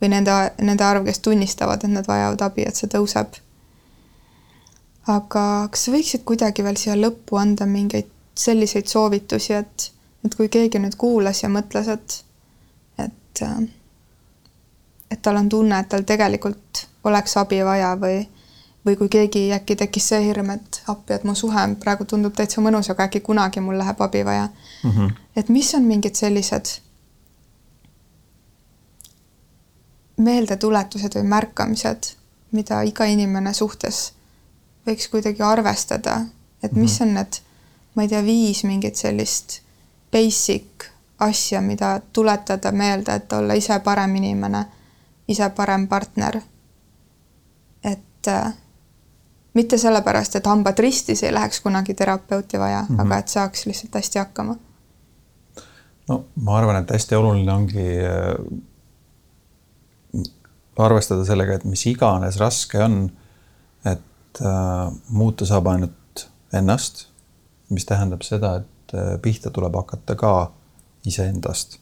või nende, nende arv, kes tunnistavad, et nad vajavad abi, et see tõuseb. aga kas sa võiksid kuidagi veel siia lõppu anda mingeid selliseid soovitusi, et, et kui keegi nüüd kuulas ja mõtles, et et, äh, et tal on tunne, et tal tegelikult oleks abi vaja või, või kui keegi äkki tekkis see hirm, et appi, et mu suhe praegu tundub täitsa mõnus, aga äkki kunagi mul läheb abi vaja mm. -hmm. et mis on mingid sellised meeldetuletused või märkamised, mida iga inimene suhtes võiks kuidagi arvestada, et mis -hmm. on need, ma ei tea, viis mingit sellist basic asja, mida tuletada meelde, et olla ise parem inimene, ise parem partner. et äh, mitte sellepärast, et hambad ristis ei läheks kunagi terapeuti vaja mm, -hmm. aga et saaks lihtsalt hästi hakkama.
no ma arvan, et hästi oluline ongi äh, arvestada sellega, et mis iganes raske on, et äh, muuta saab ainult ennast, mis tähendab seda, et äh, pihta tuleb hakata ka iseendast.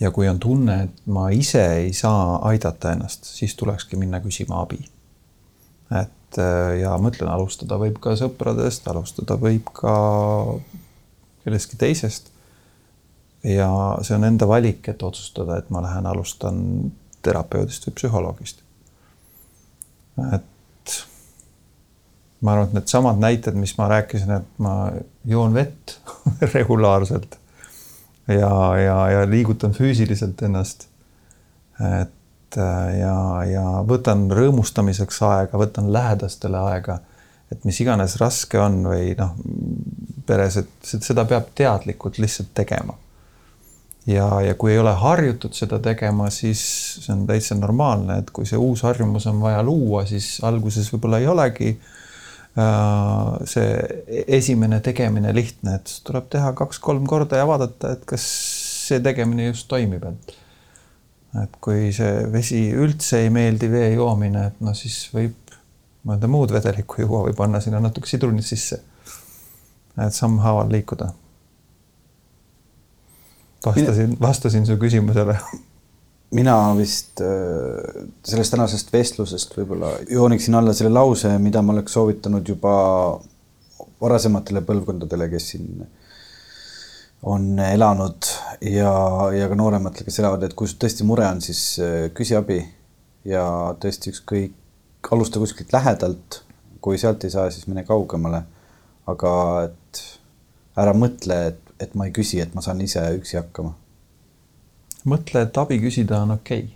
ja kui on tunne, et ma ise ei saa aidata ennast, siis tulekski minna küsima abi. et äh, ja ma ütlen, alustada võib ka sõpradest, alustada võib ka kellestki teisest. ja see on enda valik, et otsustada, et ma lähen alustan terapeudist või psühholoogist. et ma arvan, et needsamad näited, mis ma rääkisin, et ma joon vett regulaarselt ja, ja, ja liigutan füüsiliselt ennast. et ja, ja võtan rõõmustamiseks aega, võtan lähedastele aega, et mis iganes raske on või noh, peres, et seda peab teadlikult lihtsalt tegema. ja, ja kui ei ole harjutud seda tegema, siis see on täitsa normaalne, et kui see uus harjumus on vaja luua, siis alguses võib-olla ei olegi see esimene tegemine lihtne, et tuleb teha kaks-kolm korda ja vaadata, et kas see tegemine just toimib, et et kui see vesi üldse ei meeldi, vee joomine, et noh, siis võib mõnda muud vedelikku juua või panna sinna natuke sidrunit sisse. et sammhaaval liikuda. vastasin, vastasin su küsimusele
mina vist äh, sellest tänasest vestlusest võib-olla jooniksin alla selle lause, mida ma oleks soovitanud juba varasematele põlvkondadele, kes siin on elanud ja, ja ka noorematele, kes elavad, et kui sul tõesti mure on, siis äh, küsi abi ja tõesti ükskõik, alusta kuskilt lähedalt, kui sealt ei saa, siis mine kaugemale. aga et ära mõtle, et, et ma ei küsi, et ma saan ise üksi hakkama
mõtle, et abi küsida on okei okay.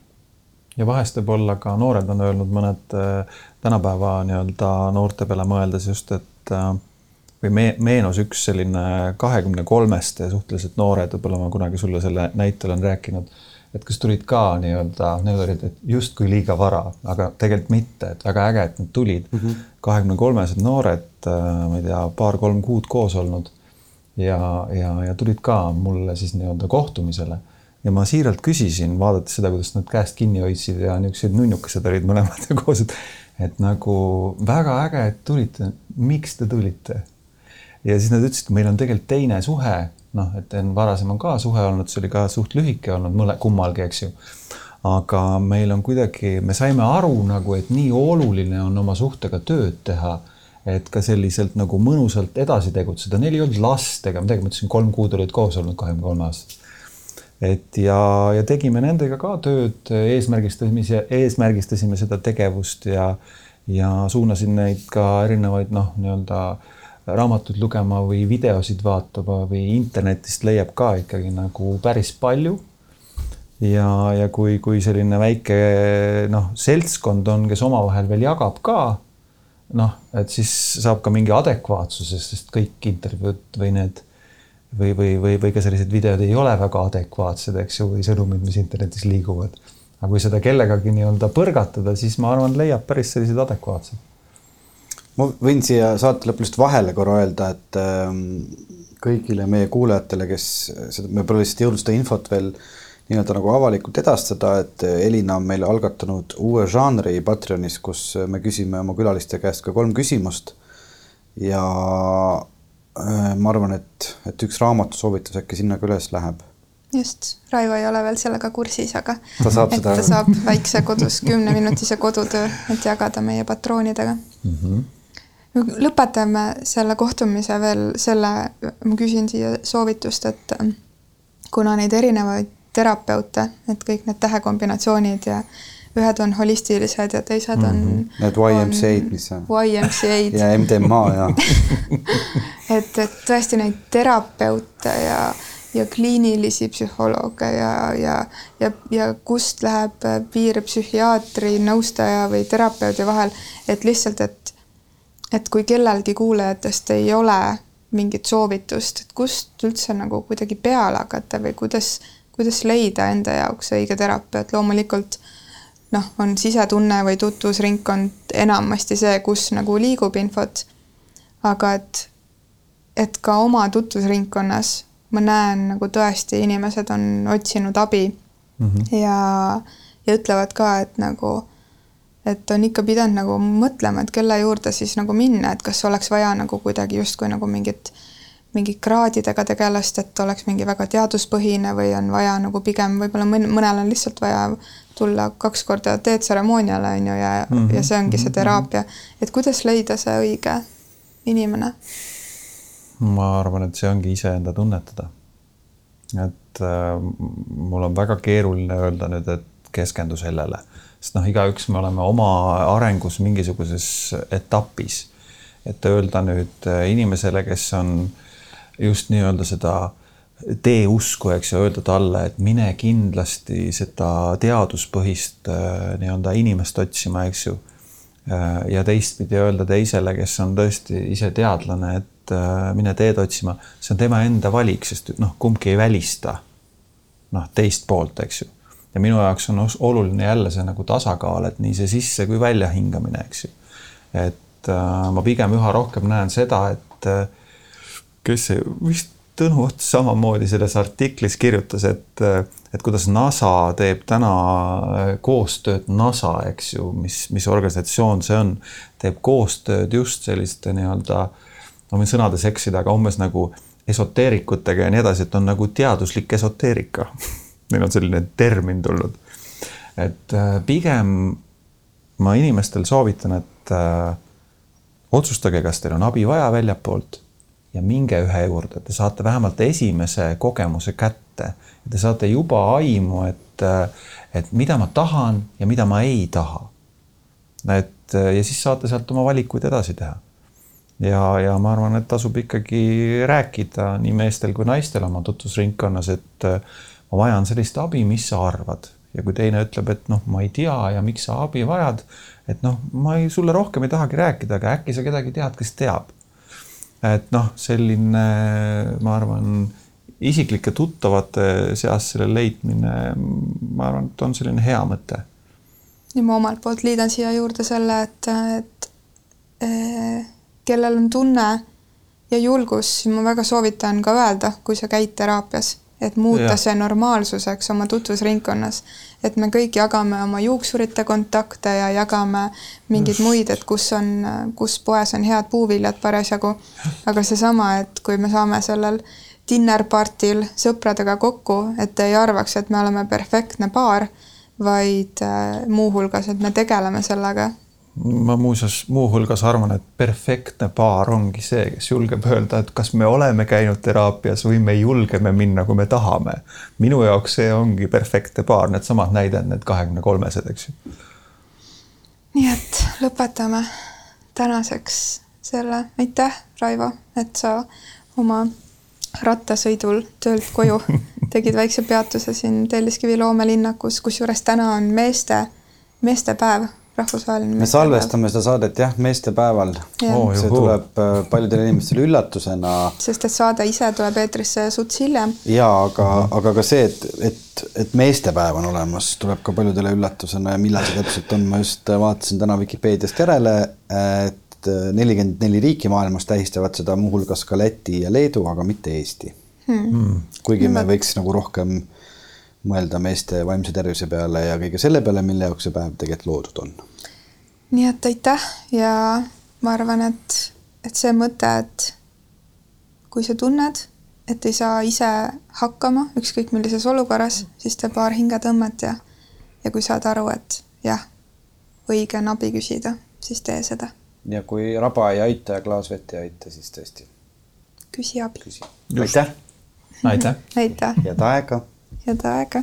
ja vahest võib-olla ka noored on öelnud mõned äh, tänapäeva nii-öelda noorte peale mõeldes just, et äh, või me, meenus üks selline kahekümne kolmest suhteliselt noored, võib-olla ma kunagi sulle selle näite olen rääkinud, et kas tulid ka nii-öelda, need olid justkui liiga vara, aga tegelikult mitte, et väga äge, et nad tulid. Mhm. kahekümne kolmesed noored, äh, ma ei tea, paar-kolm kuud koos olnud ja, ja, ja tulid ka mulle siis nii-öelda kohtumisele ja ma siiralt küsisin, vaadates seda, kuidas nad käest kinni hoidsid ja niisugused nunnukesed olid mõlemad koos, et et nagu väga äge, et tulite, miks te tulite? ja siis nad ütlesid, et meil on tegelikult teine suhe, noh, et varasem on ka suhe olnud, see oli ka suht lühike olnud mõle, kummalgi, eks ju. aga meil on kuidagi, me saime aru nagu, et nii oluline on oma suhtega tööd teha et ka selliselt nagu mõnusalt edasi tegutseda, neil ei olnud last ega midagi, ma ütlesin, kolm kuud olid koos olnud kahekümne kolme aastast. Et ja, ja tegime nendega ka tööd, eesmärgistasime, eesmärgistasime seda tegevust ja, ja suunasin neid ka erinevaid noh, nii-öelda raamatuid lugema või videosid vaatama või internetist leiab ka ikkagi nagu päris palju. Ja, ja kui, kui selline väike noh, seltskond on, kes omavahel veel jagab ka noh, et siis saab ka mingi adekvaatsusest, sest kõik intervjuud või need või, või, või, või ka sellised videod ei ole väga adekvaatsed, eks ju, või sõnumid, mis internetis liiguvad. aga kui seda kellegagi nii-öelda põrgatada, siis ma arvan, leiab päris sellised adekvaatsed.
ma võin siia saate lõppu lihtsalt vahele korra öelda, et ähm, kõigile meie kuulajatele, kes seda, me pole lihtsalt jõudnud seda infot veel nii-öelda nagu avalikult edastada, et Elina on meil algatanud uue žanri Patreonis, kus me küsime oma külaliste käest ka kolm küsimust. ja ma arvan, et, et üks raamatusoovitus äkki sinna ka üles läheb.
just, Raivo ei ole veel sellega kursis, aga
ta saab
et
seda.
ta saab väikse kodus kümneminutise kodutöö, et jagada meie patroonidega mm. -hmm lõpetame selle kohtumise veel selle, ma küsin siia soovitust, et kuna neid erinevaid terapeute, et kõik need tähekombinatsioonid ja ühed on holistilised ja teised on mm. -hmm.
Need YMCA-d, mis on?
YMCA-d.
ja MDMA ja
et, et tõesti neid terapeute ja, ja kliinilisi psühholooge ja, ja, ja, ja kust läheb piir psühhiaatri, nõustaja või terapeudi vahel, et lihtsalt, et, et kui kellelgi kuulajatest ei ole mingit soovitust, et kust üldse nagu kuidagi peale hakata või kuidas kuidas leida enda jaoks õige terapeut, loomulikult noh, on sisetunne või tutvusringkond enamasti see, kus nagu liigub infot. aga et, et ka oma tutvusringkonnas ma näen nagu tõesti inimesed on otsinud abi mm -hmm. ja, ja ütlevad ka, et nagu, et on ikka pidanud nagu mõtlema, et kelle juurde siis nagu minna, et kas oleks vaja nagu kuidagi justkui nagu mingit mingi kraadidega tegelast, et oleks mingi väga teaduspõhine või on vaja nagu pigem võib-olla mõnel on lihtsalt vaja tulla kaks korda teetseremooniale on ju ja mm, -hmm. ja see ongi see mhm. teraapia. et kuidas leida see õige inimene?
ma arvan, et see ongi iseenda tunnetada. et äh, mul on väga keeruline öelda nüüd, et keskendu sellele, sest noh, igaüks me oleme oma arengus mingisuguses etapis. et öelda nüüd äh, inimesele, kes on äh, just nii-öelda seda tee usku, eks ju, öelda talle, et mine kindlasti seda teaduspõhist äh, nii-öelda inimest otsima, eks ju. Äh, ja teistpidi öelda teisele, kes on tõesti ise teadlane, et äh, mine teed otsima, see on tema enda valik, sest noh, kumbki ei välista noh, teist poolt, eks ju. ja minu jaoks on oluline jälle see nagu tasakaal, et nii see sisse kui välja hingamine, eks ju. et ma pigem üha rohkem näen seda, et kes see vist Tõnu Ots samamoodi selles artiklis kirjutas, et, et kuidas NASA teeb täna koostööd, NASA, eks ju, mis, mis organisatsioon see on, teeb koostööd just selliste nii-öelda, ma võin sõnades eksida, aga umbes nagu esoteerikutega ja nii edasi, et on nagu teaduslik esoteerika Neil on selline termin tulnud. et äh, pigem ma inimestel soovitan, et äh, otsustage, kas teil on abi vaja väljapoolt ja minge ühe juurde, te saate vähemalt esimese kogemuse kätte te saate juba aimu, et, et mida ma tahan ja mida ma ei taha. et ja siis saate sealt oma valikuid edasi teha. ja, ja ma arvan, et tasub ikkagi rääkida nii meestel kui naistel oma tutvusringkonnas, et ma vajan sellist abi, mis sa arvad ja kui teine ütleb, et noh, ma ei tea ja miks sa abi vajad, et noh, ma ei, sulle rohkem ei tahagi rääkida, aga äkki sa kedagi tead, kes teab et noh, selline, ma arvan, isiklike tuttavate seas selle leidmine, ma arvan, et on selline hea mõte.
ja ma omalt poolt liidan siia juurde selle, et, et eh, kellel on tunne ja julgus, siis ma väga soovitan ka öelda, kui sa käid teraapias, et muuta
Jah.
see normaalsuseks oma tutvusringkonnas. et me kõik jagame oma juuksurite kontakte ja jagame mingeid muid, et kus on, kus poes on head puuviljad parasjagu. aga seesama, et kui me saame sellel dinner party'l sõpradega kokku, et ei arvaks, et me oleme perfektne paar, vaid äh, muuhulgas, et me tegeleme sellega
ma muuseas muuhulgas arvan, et perfektne paar ongi see, kes julgeb öelda, et kas me oleme käinud teraapias või me julgeme minna, kui me tahame. minu jaoks see ongi perfektne paar, needsamad näited, need kahekümne kolmesed, eks ju.
nii et lõpetame tänaseks selle, aitäh, Raivo, et sa oma rattasõidul töölt koju tegid väikse peatuse siin Telliskivi loomelinnakus, kusjuures täna on meeste, meestepäev, rahvusvaheline.
me salvestame seda saadet jah, meestepäeval.
Oo,
see
juhuu.
tuleb äh, paljudele inimestele üllatusena
sest et saade ise tuleb eetrisse suts hiljem.
ja aga, aga ka see, et, et, et meestepäev on olemas, tuleb ka paljudele üllatusena ja millal see täpselt on, ma just vaatasin täna Vikipeediast järele, et nelikümmend neli riiki maailmas tähistavad seda, muuhulgas ka Läti ja Leedu, aga mitte Eesti hmm.. kuigi me võiks nagu rohkem mõelda meeste vaimse tervise peale ja kõige selle peale, mille jaoks see päev tegelikult loodud on.
Nii et aitäh ja ma arvan, et, et see mõte, et kui sa tunned, et ei saa ise hakkama ükskõik millises olukorras, siis tee paar hingetõmmet ja, ja kui saad aru, et jah, õige on abi küsida, siis tee seda.
ja kui raba ei aita ja klaas vett ei aita, siis tõesti
küsi abi.
aitäh,
aitäh.
aitäh,
head aega
head aega